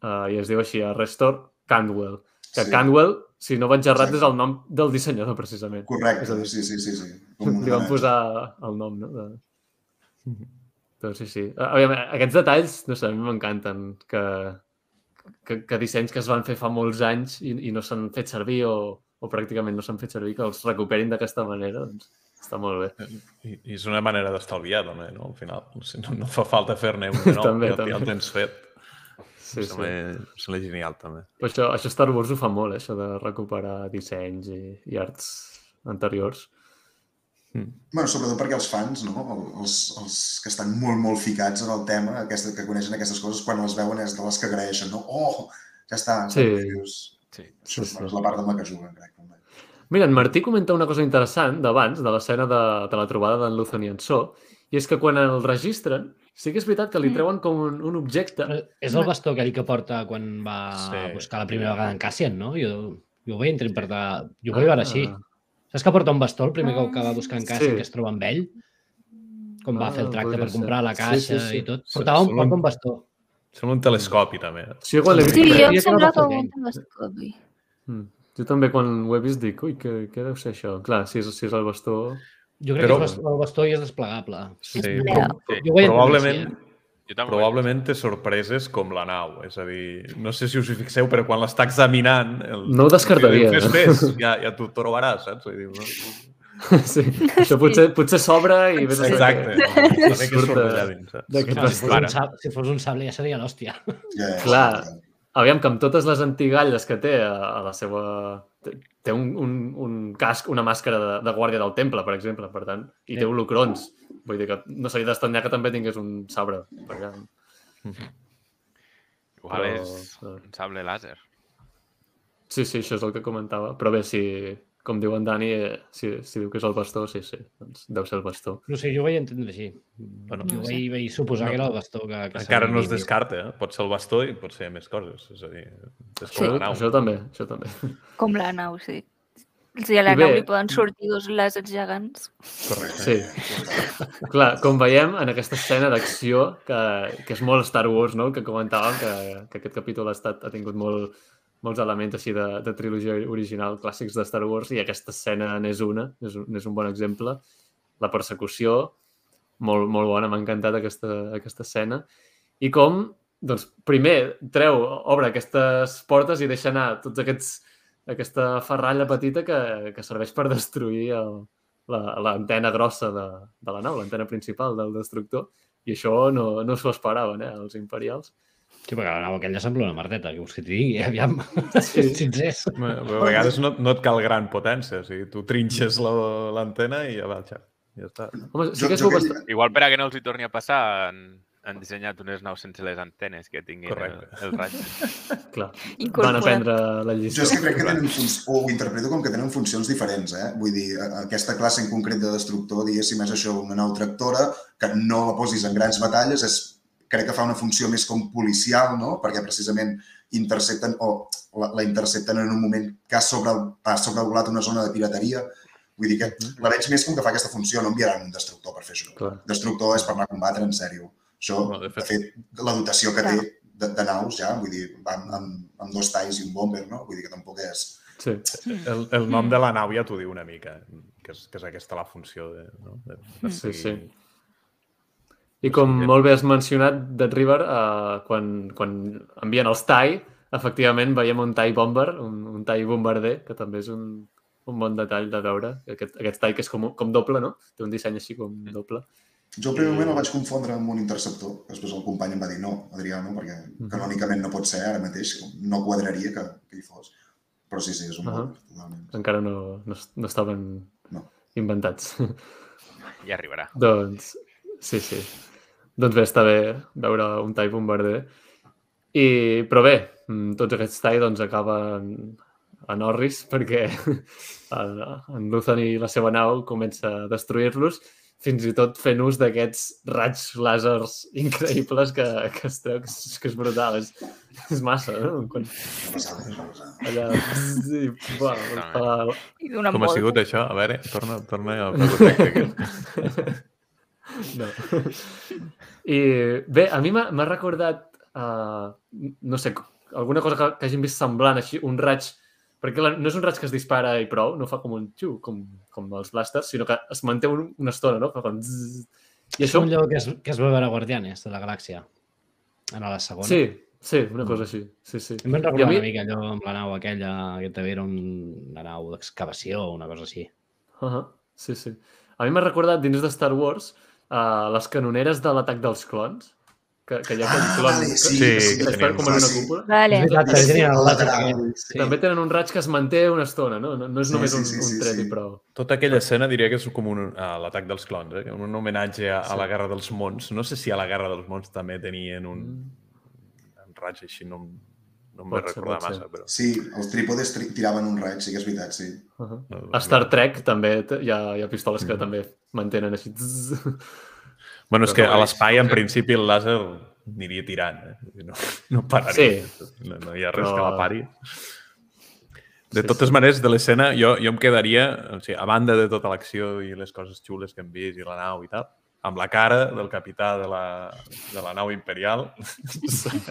uh, i es diu així, a Restore Cantwell. Que Sí. Cantwell, si no vaig errat, és el nom del dissenyador, precisament. Correcte, dir, sí, sí, sí. sí. Com [laughs] Li van posar el nom, no? De... Però sí, sí. A veure, aquests detalls, no sé, a mi m'encanten, que, que, que dissenys que es van fer fa molts anys i, i no s'han fet servir o, o pràcticament no s'han fet servir, que els recuperin d'aquesta manera, doncs està molt bé. I, I és una manera d'estalviar, també, no? Al final, si no, no fa falta fer-ne un de [laughs] nou, També, ja, ja el també. tens fet. Sí, em sí. sembla, em sembla genial, també. Però això, això Star Wars ho fa molt, eh? això de recuperar dissenys i, i arts anteriors. Bueno, sobretot perquè els fans, no? els, els que estan molt, molt ficats en el tema, aquesta, que coneixen aquestes coses, quan les veuen és de les que agraeixen, no? Oh, ja està. Sí. Dius, Sí. Sí, sí. és la part amb la que juguen, crec. També. Mira, en Martí comenta una cosa interessant d'abans, de l'escena de, de la trobada d'en Luzon i en So, i és que quan el registren, sí que és veritat que li Mm. treuen com un, un objecte. Però és el bastó aquell que porta quan va Sí. buscar la primera vegada en Cassian, no? Jo, jo ho vaig interpretar... Jo ho vaig veure així. Ah. Saps que porta un bastó el primer cop que va buscar en Cassian, Sí. que es troba amb ell? Com va Ah, fer el tracte per comprar ser. la Sí, caixa sí, sí. i tot. Sí, Portava un, porta un- un bastó. Sembla un telescopi, també. Sí, quan l'he vist... Sí, jo em sembla com un telescopi. Mm. Jo també quan ho he vist dic, ui, què, què deu ser això? Clar, si és, si és el bastó... Jo crec Però- que el bastó i és desplegable. Sí, Bleu. però- Jo ho probablement, així, Jo també probablement té sorpreses com la nau. És a dir, no sé si us hi fixeu, però quan l'està examinant... El... No ho descartaria, Fes, eh? fes, ja, ja t'ho trobaràs, saps? Vull dir, no? [laughs] sí, això potser, potser s'obre i vés a Exacte. surt surt de- allà dins, saps? d'aquest Clar, si, fos un sable, si fos un sable ja seria l'hòstia. Ja, ja, Clar. sí, Aviam, que amb totes les antigalles que té a, a la seva... té- Té un, un, un casc, una màscara de, de guàrdia del temple, per exemple, per tant, i té Sí. holocrons. Vull dir que no seria d'estranyar que també tingués un sabre per allà. [laughs] Igual Però- és un sable làser. Sí, sí, això és el que comentava. Però bé, si, com diu en Dani, eh, si, si diu que és el bastó, sí, sí, doncs deu ser el bastó. No sé, jo ho vaig entendre així. Bueno, Jo No sé. vaig, vaig suposar No. que era el bastó que... que encara no es descarta, eh? Pot ser el bastó i pot ser més coses. És a dir, és com Això, la nau. això també, això també. Com la nau, sí. Si a la I nau bé- li poden sortir dos làsers gegants. Correcte. Sí. Clar, com veiem en aquesta escena d'acció, que, que és molt Star Wars, no? que comentàvem, que, que aquest capítol ha, estat, ha tingut molt, molts elements així de, de trilogia original clàssics de Star Wars i aquesta escena n'és una, n'és un, n'és un bon exemple. La persecució, molt, molt bona, m'ha encantat aquesta, aquesta escena. I com, doncs, primer treu, obre aquestes portes i deixa anar tots aquests aquesta ferralla petita que, que serveix per destruir el, la- l'antena grossa de, de la nau, l'antena principal del destructor, i això no, no s'ho esperaven, eh, els imperials. Sí, perquè la nau aquella sembla una mardeta, que vols que t'hi digui, eh? [laughs] aviam. Sí. Sincers. A vegades no, no et cal gran potència. O sigui, tu trinxes la- l'antena i ja va, ja, ja està. Home, sí Jo- que jo aquell- bastant... Igual per a que no els hi torni a passar, han, han dissenyat unes naus sense les antenes que tinguin el, Correcte. el raig. [laughs] Clar, van aprendre la Jo lliçó. és que crec que tenen funcions, o ho interpreto com que tenen funcions diferents, eh? Vull dir, aquesta classe en concret de destructor, diguéssim, és això, una nau tractora, que no la posis en grans batalles, és, crec que fa una funció més com policial, no? Perquè precisament intercepten, o la, la intercepten en un moment que ha, sobre, ha sobrevolat una zona de pirateria. Vull dir que la veig més com que fa aquesta funció, no enviaran un destructor per fer això. Clar. Destructor és per anar a combatre, en sèrio. Això, No, de de fet- fet, la dotació que Clar. té de, de naus ja, vull dir, amb, amb, amb dos talls i un bomber, no? Vull dir que tampoc és... Sí. El, el nom de la nau ja t'ho diu una mica, que és, que és aquesta la funció de... No? de, de Sí, seguir- sí. I com molt bé has mencionat, Dead River, eh, quan, quan envien els TIE, efectivament veiem un TIE Bomber, un, un TIE bombarder, que també és un, un bon detall de veure. Aquest, aquest TIE que és com, com doble, no? Té un disseny així com doble. Jo al primer moment el vaig confondre amb un interceptor. Després el company em va dir no, Adriano, perquè Mhm. canònicament no pot ser ara mateix, no quadraria que, que hi fos. Però sí, sí, és un Ahà. bomber, totalment. Encara no, no, no estaven No. inventats. Ja arribarà. doncs, sí, sí. Doncs bé, està bé veure un Tai bombarder. I, però bé, mm, tots aquests Tai doncs, acaben a Norris [laughs] perquè en, en Luthen i la seva nau comença a destruir-los fins i tot fent ús d'aquests raigs làsers [laughs] increïbles que, que es treu, que és, que és brutal. És, és massa, no? Quan allà... I, bueno, fa, I Com ha sigut això? A veure, torna, torna a aquest. [laughs] No. [laughs] I bé, a mi m'ha recordat, uh, no sé, alguna cosa que, que hagin vist semblant així, un raig, perquè la, no és un raig que es dispara i prou, no fa com un xiu, com, com els blasters, sinó que es manté un, una estona, no? Fa com... zzz. I És això... un lloc que es, que es va veure a Guardianes de la Galàxia. En la segona. Sí, sí, una cosa així. Sí, sí. Em van recordar mi- una mica allò amb la nau aquella, que també era un, una nau d'excavació o una cosa així. Uh -huh. Sí, sí. A mi m'ha recordat dins de Star Wars uh, les canoneres de l'atac dels clons, que, que hi ha aquell Ah, clon vale, que, sí, que, sí, que com en un- una cúpula. Vale. És Lateral, aquell. sí. També tenen un raig que es manté una estona, no? No, no és Sí, només sí, un, sí, un sí, tret sí. i prou. Tota aquella escena diria que és com un, a l'atac dels clons, eh? un homenatge a, a Sí. la Guerra dels Mons. No sé si a la Guerra dels Mons també tenien un, Mm. un raig així, no, no em Pot vaig ser, recordar ser. massa. Però... Sí, els trípodes tri tiraven un raig, sí que és veritat, sí. Uh -huh. No, A Star Trek també hi ha, hi ha pistoles que també mantenen així. Bueno, és que no a l'espai, en principi, el làser aniria tirant. Eh? No, [laughs] no pararia. No, no hi ha res Però- que la pari. De Sí, totes sí. maneres, de l'escena, jo, jo em quedaria, o sigui, a banda de tota l'acció i les coses xules que hem vist i la nau i tal, amb la cara del capità de la, de la nau imperial,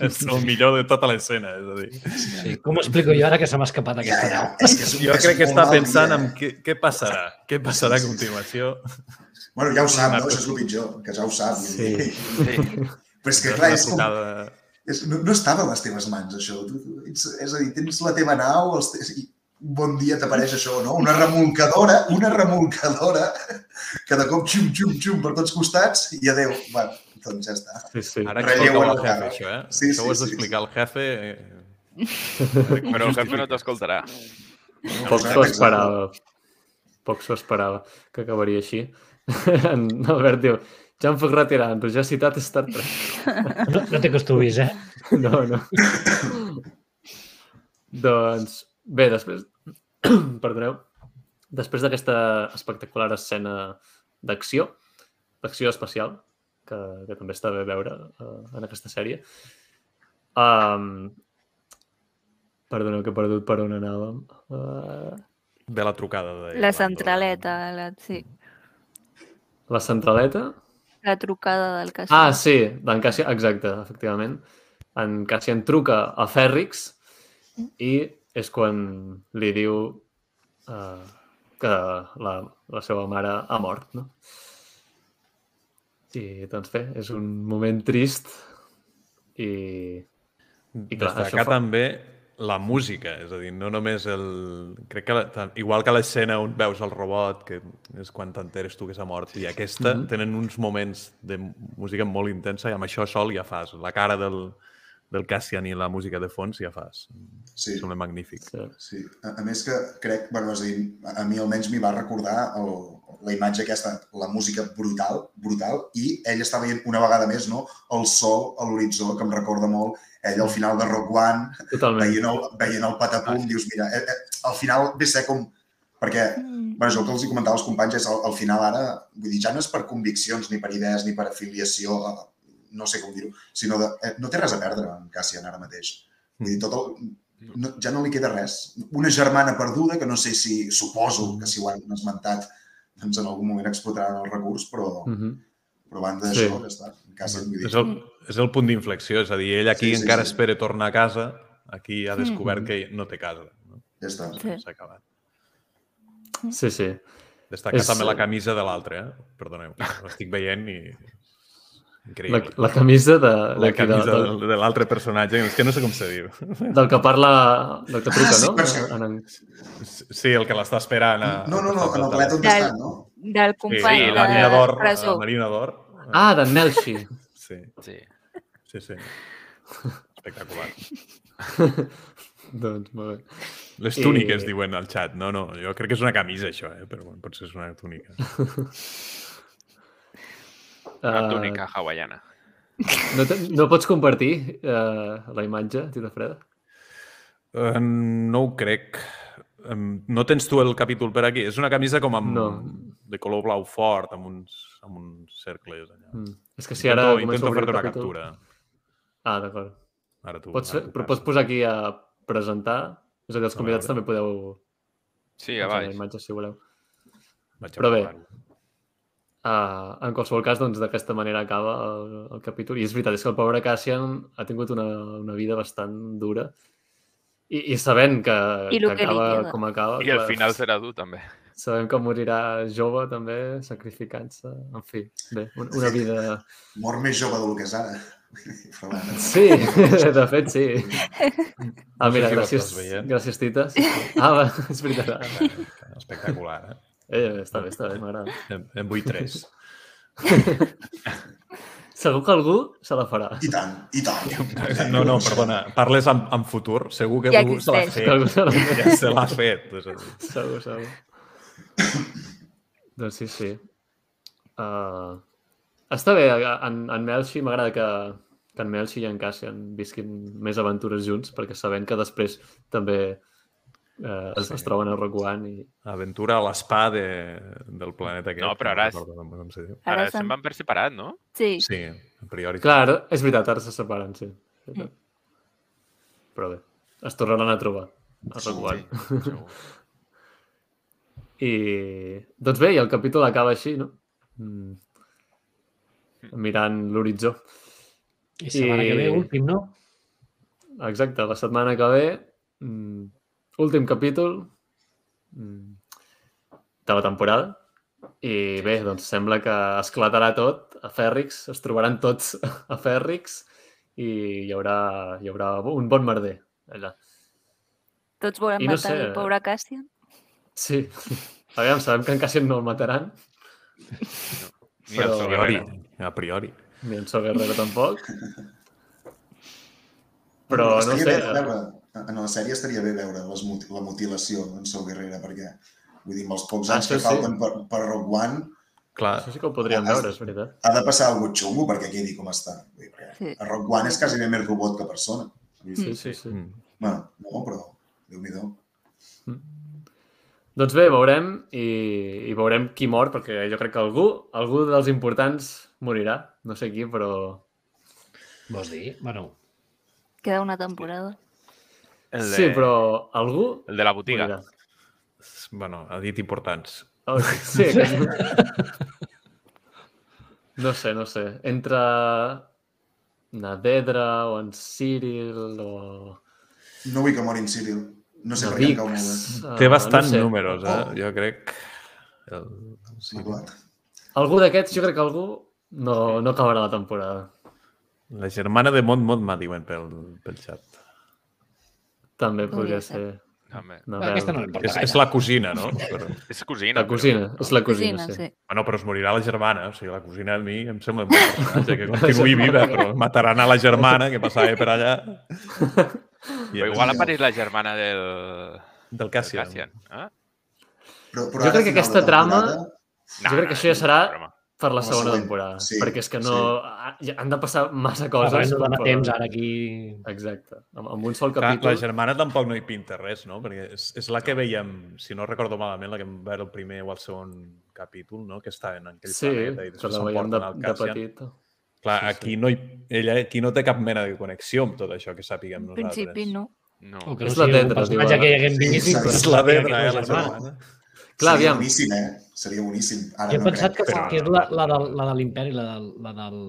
és el millor de tota l'escena. És a dir, Sí. Com ho explico jo ara que se m'ha escapat Ja, aquesta ja, nau? és que és un, jo és crec que està mal pensant en què, què passarà, què passarà a continuació. Bueno, ja ho sap, no? Això és el pitjor, que ja ho sap. Sí. Sí. Però és que, clar, és com... És, no, no estava a les teves mans, això. Ets, és a dir, tens la teva nau, els te... bon dia t'apareix això, no? Una remolcadora, una remolcadora, que de cop xum, xum, xum per tots costats i adeu. Va, doncs ja està. Sí, sí. Ara Relleu al el jefe, carro. això, eh? Sí, això sí, ho has sí, d'explicar al jefe. Eh? [laughs] Però el jefe no t'escoltarà. Poc s'ho esperava. Poc s'ho esperava que acabaria així. En [laughs] Albert diu, ja em puc retirar, però ja he citat Star Trek. No, no t'acostumis, eh? [laughs] No, no. doncs, bé, després... [coughs] Perdoneu. Després d'aquesta espectacular escena d'acció, d'acció especial, que, que també està bé veure uh, en aquesta sèrie, um, perdoneu que he perdut per on anàvem. Uh, Ve la trucada de... La centraleta, la, sí. la centraleta? La trucada del casino. Ah, sí, d'en Cassian, exacte, efectivament. En Cassian truca a Fèrrix i és quan li diu uh, que la, la seva mare ha mort, no? I, doncs bé, és un moment trist i... I clar, Destacar fa- també la música, és a dir, no només el... Crec que, la- igual que l'escena on veus el robot, que és quan t'enteres tu que s'ha mort, i aquesta, Mhm. tenen uns moments de música molt intensa i amb això sol ja fas. La cara del, del Cassian i la música de fons ja fas. Sí. Sembla magnífic. Sí. Sí, a, a més que crec, bueno, és a dir, a a mi almenys m'hi va recordar el, la imatge aquesta, la música brutal, brutal, i ell està veient una vegada més no, el sol a l'horitzó, que em recorda molt ell al final de Rock One, Totalment. veient el, veient el patapum, dius, mira, eh, eh, al final ve ser com... Perquè, Mm. bueno, és el que els hi comentava als companys, és al, al final ara, vull dir, ja no és per conviccions, ni per idees, ni per afiliació, no sé com dir-ho, sinó de, eh, no té res a perdre en Cassian ara mateix. Vull dir, tot el, no, ja no li queda res. Una germana perduda, que no sé si, suposo que si ho han esmentat, doncs en algun moment explotaran el recurs, però, Mm -hmm. però a banda Sí. d'això, ja està. Cassian, vull dir, És el, és el punt d'inflexió, és a dir, ell aquí Sí, sí, encara sí. espera tornar a casa, aquí ha descobert Mm. que no té casa. No? ja està. Sí. S'ha acabat. Sí, sí. Destacar És- també la camisa de l'altre, eh? Perdoneu, ho estic veient i... La, Increïble. la camisa de, La camisa de, de, de l'altre personatge, és que no sé com se diu. del que parla, del que truca, Ah, sí, no? que- En, en, Sí, el que l'està esperant. A, No, no, no, en el planeta on Del- estan, no? Del Sí, company sí, de la Marina d'Or. La Marina d'Or. ah, d'en Melchi. Sí, Sí. sí, sí. Espectacular. [laughs] doncs, molt bé. Les I- túniques diuen al xat. No, no, jo crec que és una camisa, això, eh? però bueno, potser és una túnica. [laughs] Una túnica hawaiana. [laughs] No, te, no pots compartir uh, la imatge, Tita Freda? Uh, no ho crec. Um, no tens tu el capítol per aquí? És una camisa com amb, No. de color blau fort, amb uns, amb uns cercles allà. Mm. És que si ara intento, començo intento fer-te una capítol- captura. Ah, d'acord. Ara tu, Pots, ara tu però pots posar aquí a presentar? És a dir, els convidats també podeu Sí, a la baix. imatge, si voleu. Vaig a Però bé. Uh, en qualsevol cas, doncs, d'aquesta manera acaba el, el capítol. I és veritat, és que el pobre Cassian ha tingut una, una vida bastant dura. I, i sabent que, I que que acaba com acaba... I al final serà dur, també. Sabem que morirà jove, també, sacrificant-se. En fi, bé, un- una vida... Mor més jove del que és ara. [laughs] Sí, de fet, sí. Ah, No sé mira, gràcies, gràcies, Tita. Sí. Ah, va, [laughs] és veritat. Espectacular, eh? Eh, està bé, està bé, m'agrada. En, en vull tres. [laughs] Segur que algú se la farà. I tant, i tant. No, no, perdona. Parles en, en futur. Segur que Ja algú se l'ha. Que algú fet. se la Ja se l'ha fet. És a dir, Segur, segur. [coughs] doncs sí, sí. Uh, està bé, en, en Melchi m'agrada que, que en Melchi i en Cassian visquin més aventures junts, perquè sabent que després també uh, es, Sí. es troben a One i... Aventura a l'espa de, del planeta aquest. No, però ara és- recordo com se diu. Ara Ara se'n van per separat, no? Sí. Sí, a priori. Clar, és veritat, ara se separen, sí. Veritat. Però bé, es tornaran a trobar a One. Sí, segur. I, doncs bé, i el capítol acaba així, no? Mm. Mirant l'horitzó. I setmana que ve, I- últim, no? Exacte, la setmana que ve, mm, últim capítol mm, de la temporada. I bé, doncs sembla que esclatarà tot a Fèrrix, es trobaran tots a Fèrrix i hi haurà, hi haurà un bon merder allà. Tots volen I no matar sé, el pobre Cassian. Sí, aviam, sabem que en Cassian no el mataran, Ni el Però- A priori. A priori. ni en So Guerrero tampoc. [laughs] Però no estaria sé, veure, en la sèrie estaria bé veure les, la mutilació en Sou Guerrera, perquè vull dir, amb els pocs Ah, anys que això sí. falten per, per Rogue One, Clar, això sí que ho podríem veure, és veritat. ha de passar alguna xungo perquè quedi com està. Vull dir, perquè Sí. a Rogue One és quasi bé més robot que persona. Sí, sí, sí. mm. Bueno, no, però Déu-n'hi-do. Doncs bé, veurem i, i veurem qui mor, perquè jo crec que algú, algú dels importants morirà. No sé qui, però... Vols dir? Bueno, Queda una temporada. El de, Sí, però algú El de la botiga. morirà. bueno, ha dit importants. Oh, sí, [laughs] que... No sé, no sé. Entre Nadedra o en Cyril o... No vull que morin Cyril. No sé per què Navix, em cau molt uh, Té bastants no sé. números, eh? Oh. Jo crec... El... Sí. M'ha Algú d'aquests, jo crec que algú no, no acabarà la temporada. La germana de Mont Montma, diuen pel, pel xat. També Podria podria ser. ser. No, aquesta no És, [laughs] és la cosina, no? Però... És cosina. La cosina, és la cosina, Cosina, sí. sí. Bueno, però es morirà la germana, o sigui, la cosina a mi em sembla un [laughs] bon personatge que continuï viva, però mataran a la germana que passava per allà. [laughs] I Però igual apareix la germana del, del del Cassian. Cassian. Eh? Però, Jo crec que aquesta trama Jo crec que això ja serà broma. Per la La segona següent, temporada. sí, perquè és que no... ja Han de passar massa Coses, coses. no dona per- temps ara aquí... Exacte. Amb, amb un sol Clar, capítol... la germana tampoc no hi pinta res, no? Perquè és, és la que veiem, si no recordo malament, la que vam veure el primer o el segon capítol, no? Que està en aquell Sí, planeta i que després la veiem de, s'emporten al de Cassian. petit. Clar, Sí, sí. aquí, no hi, ella aquí no té cap mena de connexió amb tot això que sàpiguem En nosaltres. principi no. No. O que És no la sigui un Dedra, personatge diuen. que haguem Sí, vist. sí, però És la Dedra, que eh, la germana. Clar, Seria aviam. boníssim, eh? Seria boníssim. Ara Jo he no pensat crec. que, però que és la, la, del, la de l'imperi, la del, la del...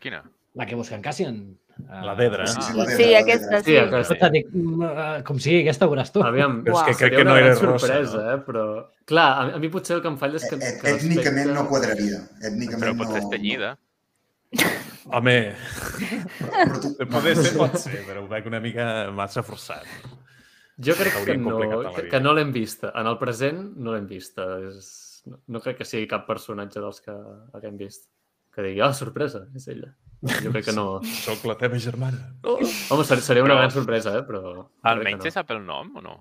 Quina? La que busquen Cassian. La Dedra. Sí, sí, Ah. la Sí, aquesta. Sí, sí. aquesta. Dic, mm, ah, com sigui, aquesta veuràs tu. Aviam, Però és que crec que no era sorpresa, no? eh? Però, clar, a, a mi potser el que em falla és que... Et, que ètnicament no quadraria. Però Ètnicament pot ser no... Home, Però tu... poder ser pot ser, però ho veig una mica massa forçat. Jo crec que no, la que, no l'hem vista. En el present no l'hem vista. És... No, no crec que sigui cap personatge dels que haguem vist. Que digui, oh, sorpresa, és ella. Jo crec que no. [laughs] Soc la teva germana. Home, ser- seria una Però- gran sorpresa, eh? Però... Almenys que se sap el nom o no?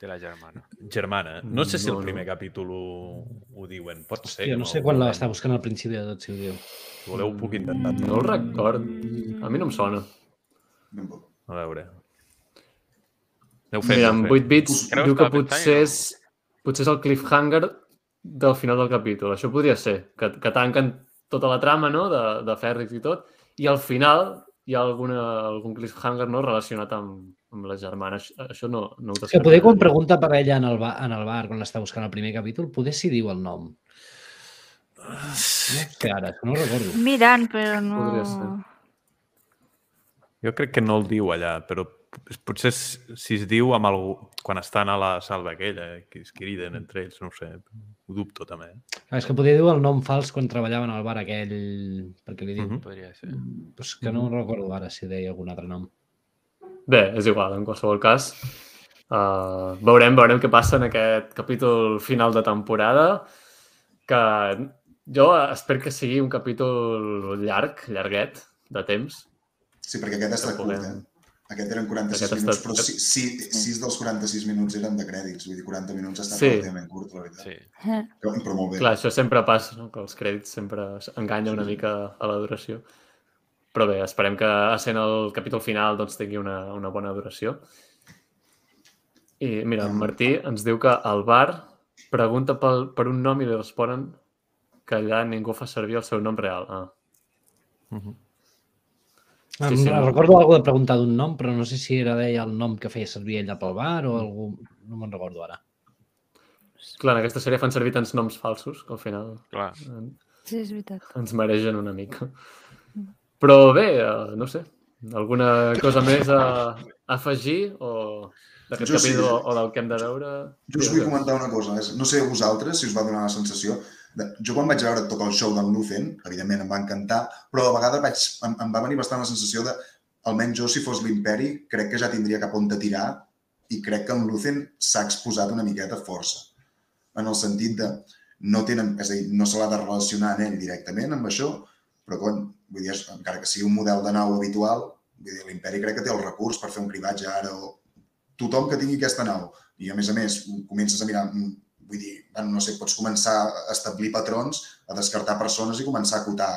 de la germana. Germana. No sé si No, el primer no. capítol ho, ho diuen. Pot ser. Hòstia, que no sé quan l'està buscant al principi de tot, si ho diu. Si voleu, puc intentar. No el record. A mi no em sona. A veure. Aneu fent, Mira, fent. 8 bits Creus diu que que potser és, potser és el cliffhanger del final del capítol. Això podria ser, que, que tanquen tota la trama no? de, de Fèrrix i tot, i al final hi ha alguna, algun cliffhanger no? relacionat amb, amb les germanes. Això, això no, no ho Que poder quan pregunta per ella en el, bar, en el bar, quan l'està buscant al primer capítol, poder si diu el nom. No sé ara, no recordo. Mirant, però no... Podria ser. Jo crec que no el diu allà, però potser si es diu amb algú, quan estan a la salva aquella, que es criden entre ells, no ho sé, ho dubto també. Ah, és que poder dir el nom fals quan treballaven al bar aquell... Perquè li diu... Mhm. Podria ser. Pues que no recordo ara si deia algun altre nom. Bé, és igual, en qualsevol cas. Uh, veurem, veurem què passa en aquest capítol final de temporada, que jo espero que sigui un capítol llarg, llarguet, de temps. Sí, perquè aquest està curt, eh? Aquest eren 46 Aquest minuts, està- però sí, sí, 6 dels 46 minuts eren de crèdits. Vull dir, 40 minuts està Sí. relativament curt, la veritat. Sí. Però, però molt bé. Clar, això sempre passa, no? que els crèdits sempre enganya una mica a la duració. Però bé, esperem que sent el capítol final doncs, tingui una, una bona duració. I mira, en Martí ens diu que al bar pregunta pel, per un nom i li responen que allà ningú fa servir el seu nom real. Ah. Ah, Sí, sí, sí, recordo algú de preguntar d'un nom, però no sé si era deia el nom que feia servir ella pel bar o algú... No me'n recordo ara. Clar, en aquesta sèrie fan servir tants noms falsos que al final Clar. eh, Sí, és veritat. ens maregen una mica. Però bé, eh, no sé, alguna cosa més a, a afegir o d'aquest Jo sí. capítol o del que hem de veure? Jo us vull comentar una cosa. És, no sé a vosaltres si us va donar la sensació. De, jo quan vaig veure tot el show d'en Lucen, evidentment em va encantar, però a vegades vaig, em, em va venir bastant la sensació de, almenys jo, si fos l'imperi, crec que ja tindria cap on de tirar i crec que en Lucen s'ha exposat una miqueta força. En el sentit de, no tenen, és a dir, no se l'ha de relacionar en ell directament amb això, però quan, vull dir, encara que sigui un model de nau habitual, vull dir, l'imperi crec que té el recurs per fer un cribatge ara o tothom que tingui aquesta nau i a més a més comences a mirar, mm, vull dir, bueno, no sé, pots començar a establir patrons, a descartar persones i començar a acotar.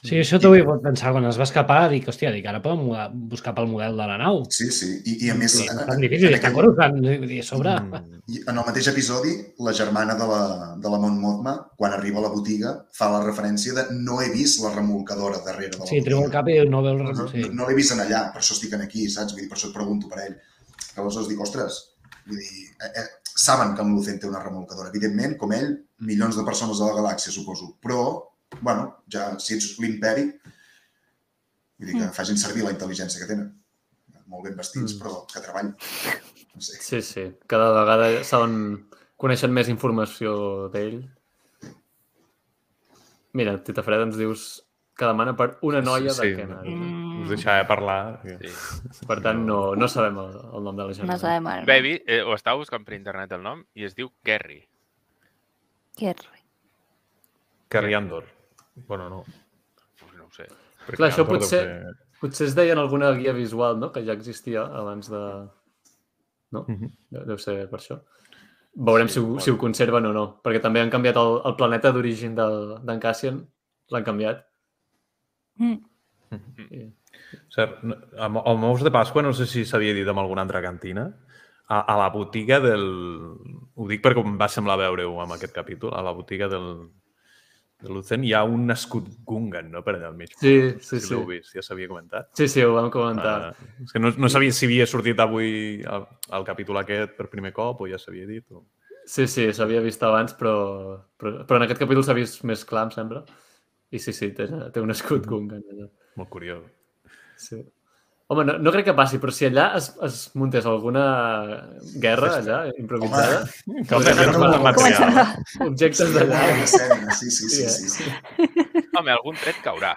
Sí, això t'ho he pogut pensar quan es va escapar, dic, hòstia, dic, ara podem mudar- buscar pel model de la nau. Sí, sí, i, i a més, Sí, no és en, tan difícil, en, està aquell, Coruscant, vull dir, a sobre. Mm. i en el mateix episodi, la germana de la, de la Mont Mothma, quan arriba a la botiga, fa la referència de no he vist la remolcadora darrere de la Sí, treu el botiga. cap i no veu el... No, Sí. no l'he vist en allà, per això estic en aquí, saps? Vull dir, per això et pregunto per ell. Que aleshores dic, ostres, vull dir, eh, eh, saben que en Lucen té una remolcadora. Evidentment, com ell, milions de persones a la galàxia, suposo. Però, bueno, ja, si ets l'imperi, vull dir que facin servir la intel·ligència que tenen. Molt ben vestits, Mm. però que treball. No sé. Sí, sí. Cada vegada saben, coneixen més informació d'ell. Mira, Tita Freda ens dius que demana per una noia Sí, de Kennedy. no? Mm, Us deixava parlar. Sí. Per tant, no, no sabem el, el nom de la germana. no sabem ara. Baby, eh, ho estava buscant per internet el nom i es diu Kerry. Kerry. Carrie Andor. Bueno, no. Pues no ho sé. perquè Clar, això Andor potser- ser- Potser es deia en alguna guia visual, no?, que ja existia abans de... No? Mhm. Deu deu ser per això. Veurem Sí, si, ho, pot. si ho conserven o no, perquè també han canviat el, el planeta d'origen del- d'en Cassian, l'han canviat. Mm. I, Cert, no- amb el Mous de Pasqua no sé si s'havia dit en alguna altra cantina. A, a la botiga del... Ho dic perquè em va semblar veure-ho en aquest capítol. A la botiga del, de Lucen hi ha un escut Gungan, no? Per allà al mig. Sí, sí, si sí. l'heu vist, ja s'havia comentat. sí, sí, ho vam comentar. Uh, és que no, no sabia si havia sortit avui el, el capítol aquest per primer cop o ja s'havia dit. O... Sí, sí, s'havia vist abans, però, però, però en aquest capítol s'ha vist més clar, em sembla. I sí, sí, té, té un escut Gungan allà. Molt curiós. Sí. Home, no, no crec que passi, però si allà es, es muntés alguna guerra allà, improvisada, Home, [laughs] Que els agents no, no, material. Comencem eh? objectes d'allà... sí, sí, sí, sí, sí. [laughs] Home, algun tret caurà.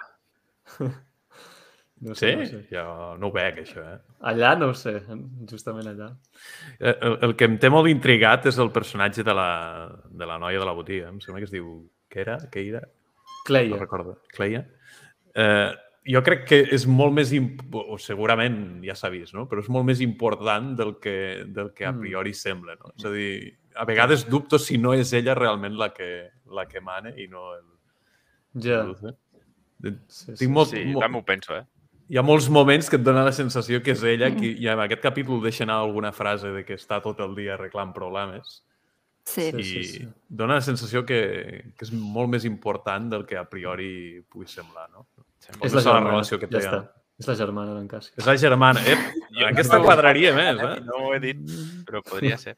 No Sí? sé, no sé. Jo no ho veig, això, eh? Allà no ho sé, justament allà. Eh, El, el que em té molt intrigat és el personatge de la, de la noia de la botiga. Em sembla que es diu... Què era? Què era? No Cleia. recordo. Cleia. Eh, jo crec que és molt més... Imp... o segurament ja s'ha vist, no? però és molt més important del que, del que a Mm. priori sembla. No? És a dir, a vegades dubto si no és ella realment la que, la que mana i no el... Ja. no sé. Sí, sí. Tinc molt, Sí, molt, també ho penso, eh? hi ha molts moments que et dona la sensació que és ella qui, i en aquest capítol deixa anar alguna frase de que està tot el dia arreglant problemes Sí. Sí, i sí, sí. dona la sensació que, que és molt més important del que a priori pugui semblar, no? És no la sé la germana, relació que ja té. està. no? És la germana d'en Cassi. És la germana. Eh, Jo aquesta no- quadraria més, eh? No ho he dit, però podria ser.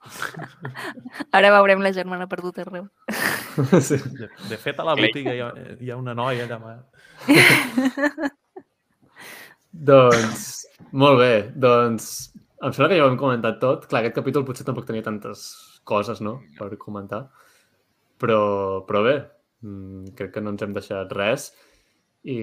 [laughs] Ara veurem la germana perdut arreu. [laughs] sí. De, de fet, a la botiga hi ha, hi ha una noia allà. [laughs] Doncs, molt bé. Doncs, em sembla que ja ho hem comentat tot. Clar, aquest capítol potser tampoc tenia tantes coses, no?, per comentar. Però, però bé, mm, crec que no ens hem deixat res. I,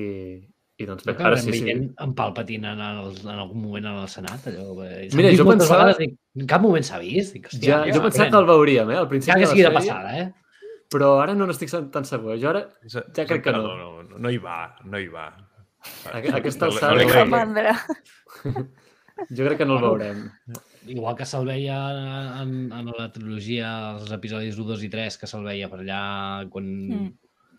i doncs bé, ara sí, sí. en Palpatine en, el, en algun moment en el Senat. Allò, eh, Mira, jo pensava- Vegades, dic, en cap moment s'ha vist. Dic, hòstia, Ja, jo pensava que el veuríem, eh, al principi Ja que sigui de passada, eh? però ara no n'estic tan segur. Jo ara, Ja crec que no. no. no. No hi va, no hi va. Aqu- aquesta No li- alçada no li no Que li- caigui. mandra. jo crec que no el veurem. Igual que se'l veia en, en la trilogia, els episodis 1, 2 i 3, que se'l veia per allà quan... Mm.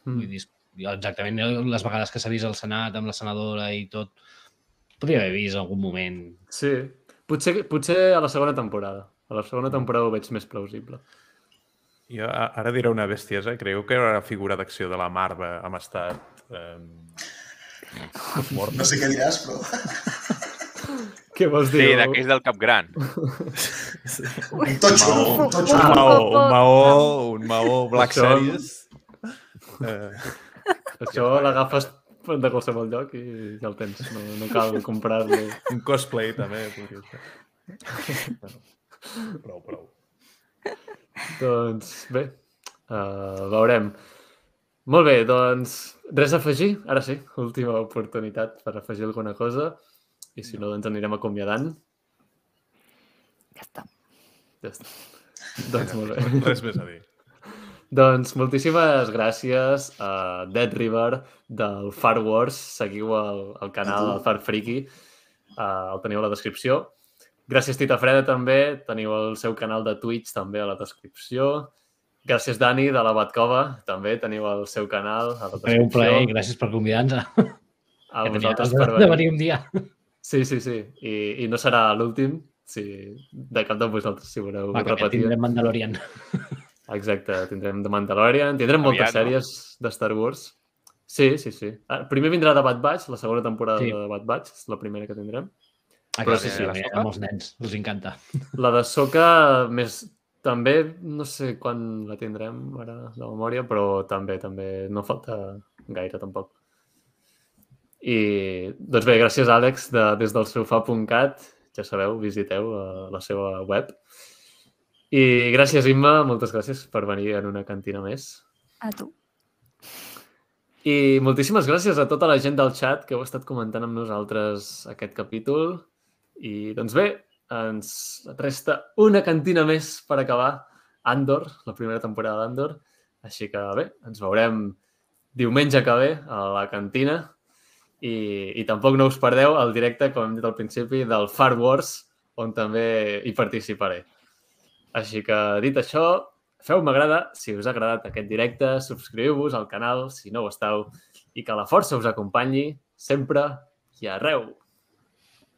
Vull dir, exactament les vegades que s'ha vist al Senat amb la senadora i tot, podria haver vist en algun moment. Sí, potser, potser a la segona temporada. A la segona temporada ho veig més plausible. Jo ara diré una bestiesa. Creieu que la figura d'acció de la Marva hem estat... Eh, [laughs] mort? No sé què diràs, però... Què vols dir? Sí, d'aquells del Cap Gran. Un totxo, un totxo. Un maó, un maó, un maó Black Això- Series. Eh, Això l'agafes de qualsevol lloc i ja el tens. No, no cal comprar-lo. un cosplay també prou, prou. Doncs bé, uh, veurem. Molt bé, doncs res a afegir? Ara sí, última oportunitat per afegir alguna cosa. I si no, doncs anirem acomiadant. Ja està. Ja està. [laughs] Doncs molt bé. Res més a dir. Doncs moltíssimes gràcies a Dead River del Far Wars. Seguiu el, el canal del Far Freaky. Uh, el teniu a la descripció. Gràcies, Tita Freda, també. Teniu el seu canal de Twitch també a la descripció. Gràcies, Dani, de la Batcova. També teniu el seu canal a la Faré un plaer i descripció. gràcies per convidar-nos. A vosaltres per de, de venir. venir un dia. Sí, sí, sí. I, i no serà l'últim. Sí, de cap de vosaltres, si voleu Va, repetir. tindrem Mandalorian. Exacte, tindrem The Mandalorian, tindrem moltes Aviat, no? sèries de Star Wars. Sí, sí, sí. Ah, Primer vindrà The Bad Batch, la segona temporada Sí. de The Bad Batch, és la primera que tindrem. Ah, Però sí, sí, a, la soca? a molts nens els encanta. La de Soca, més també, no sé quan la tindrem ara de memòria, però també, també no falta gaire tampoc. I, doncs bé, gràcies Àlex de, des del sofà.cat, ja sabeu, visiteu uh, la seva web. I gràcies Imma, moltes gràcies per venir en una cantina més. A tu. I moltíssimes gràcies a tota la gent del chat que heu estat comentant amb nosaltres aquest capítol. I doncs bé, ens resta una cantina més per acabar Andor, la primera temporada d'Andor. Així que bé, ens veurem diumenge que ve a la cantina i, i tampoc no us perdeu el directe, com hem dit al principi, del Far Wars, on també hi participaré. Així que, dit això, feu m'agrada si us ha agradat aquest directe, subscriu-vos al canal si no ho esteu i que la força us acompanyi sempre i arreu.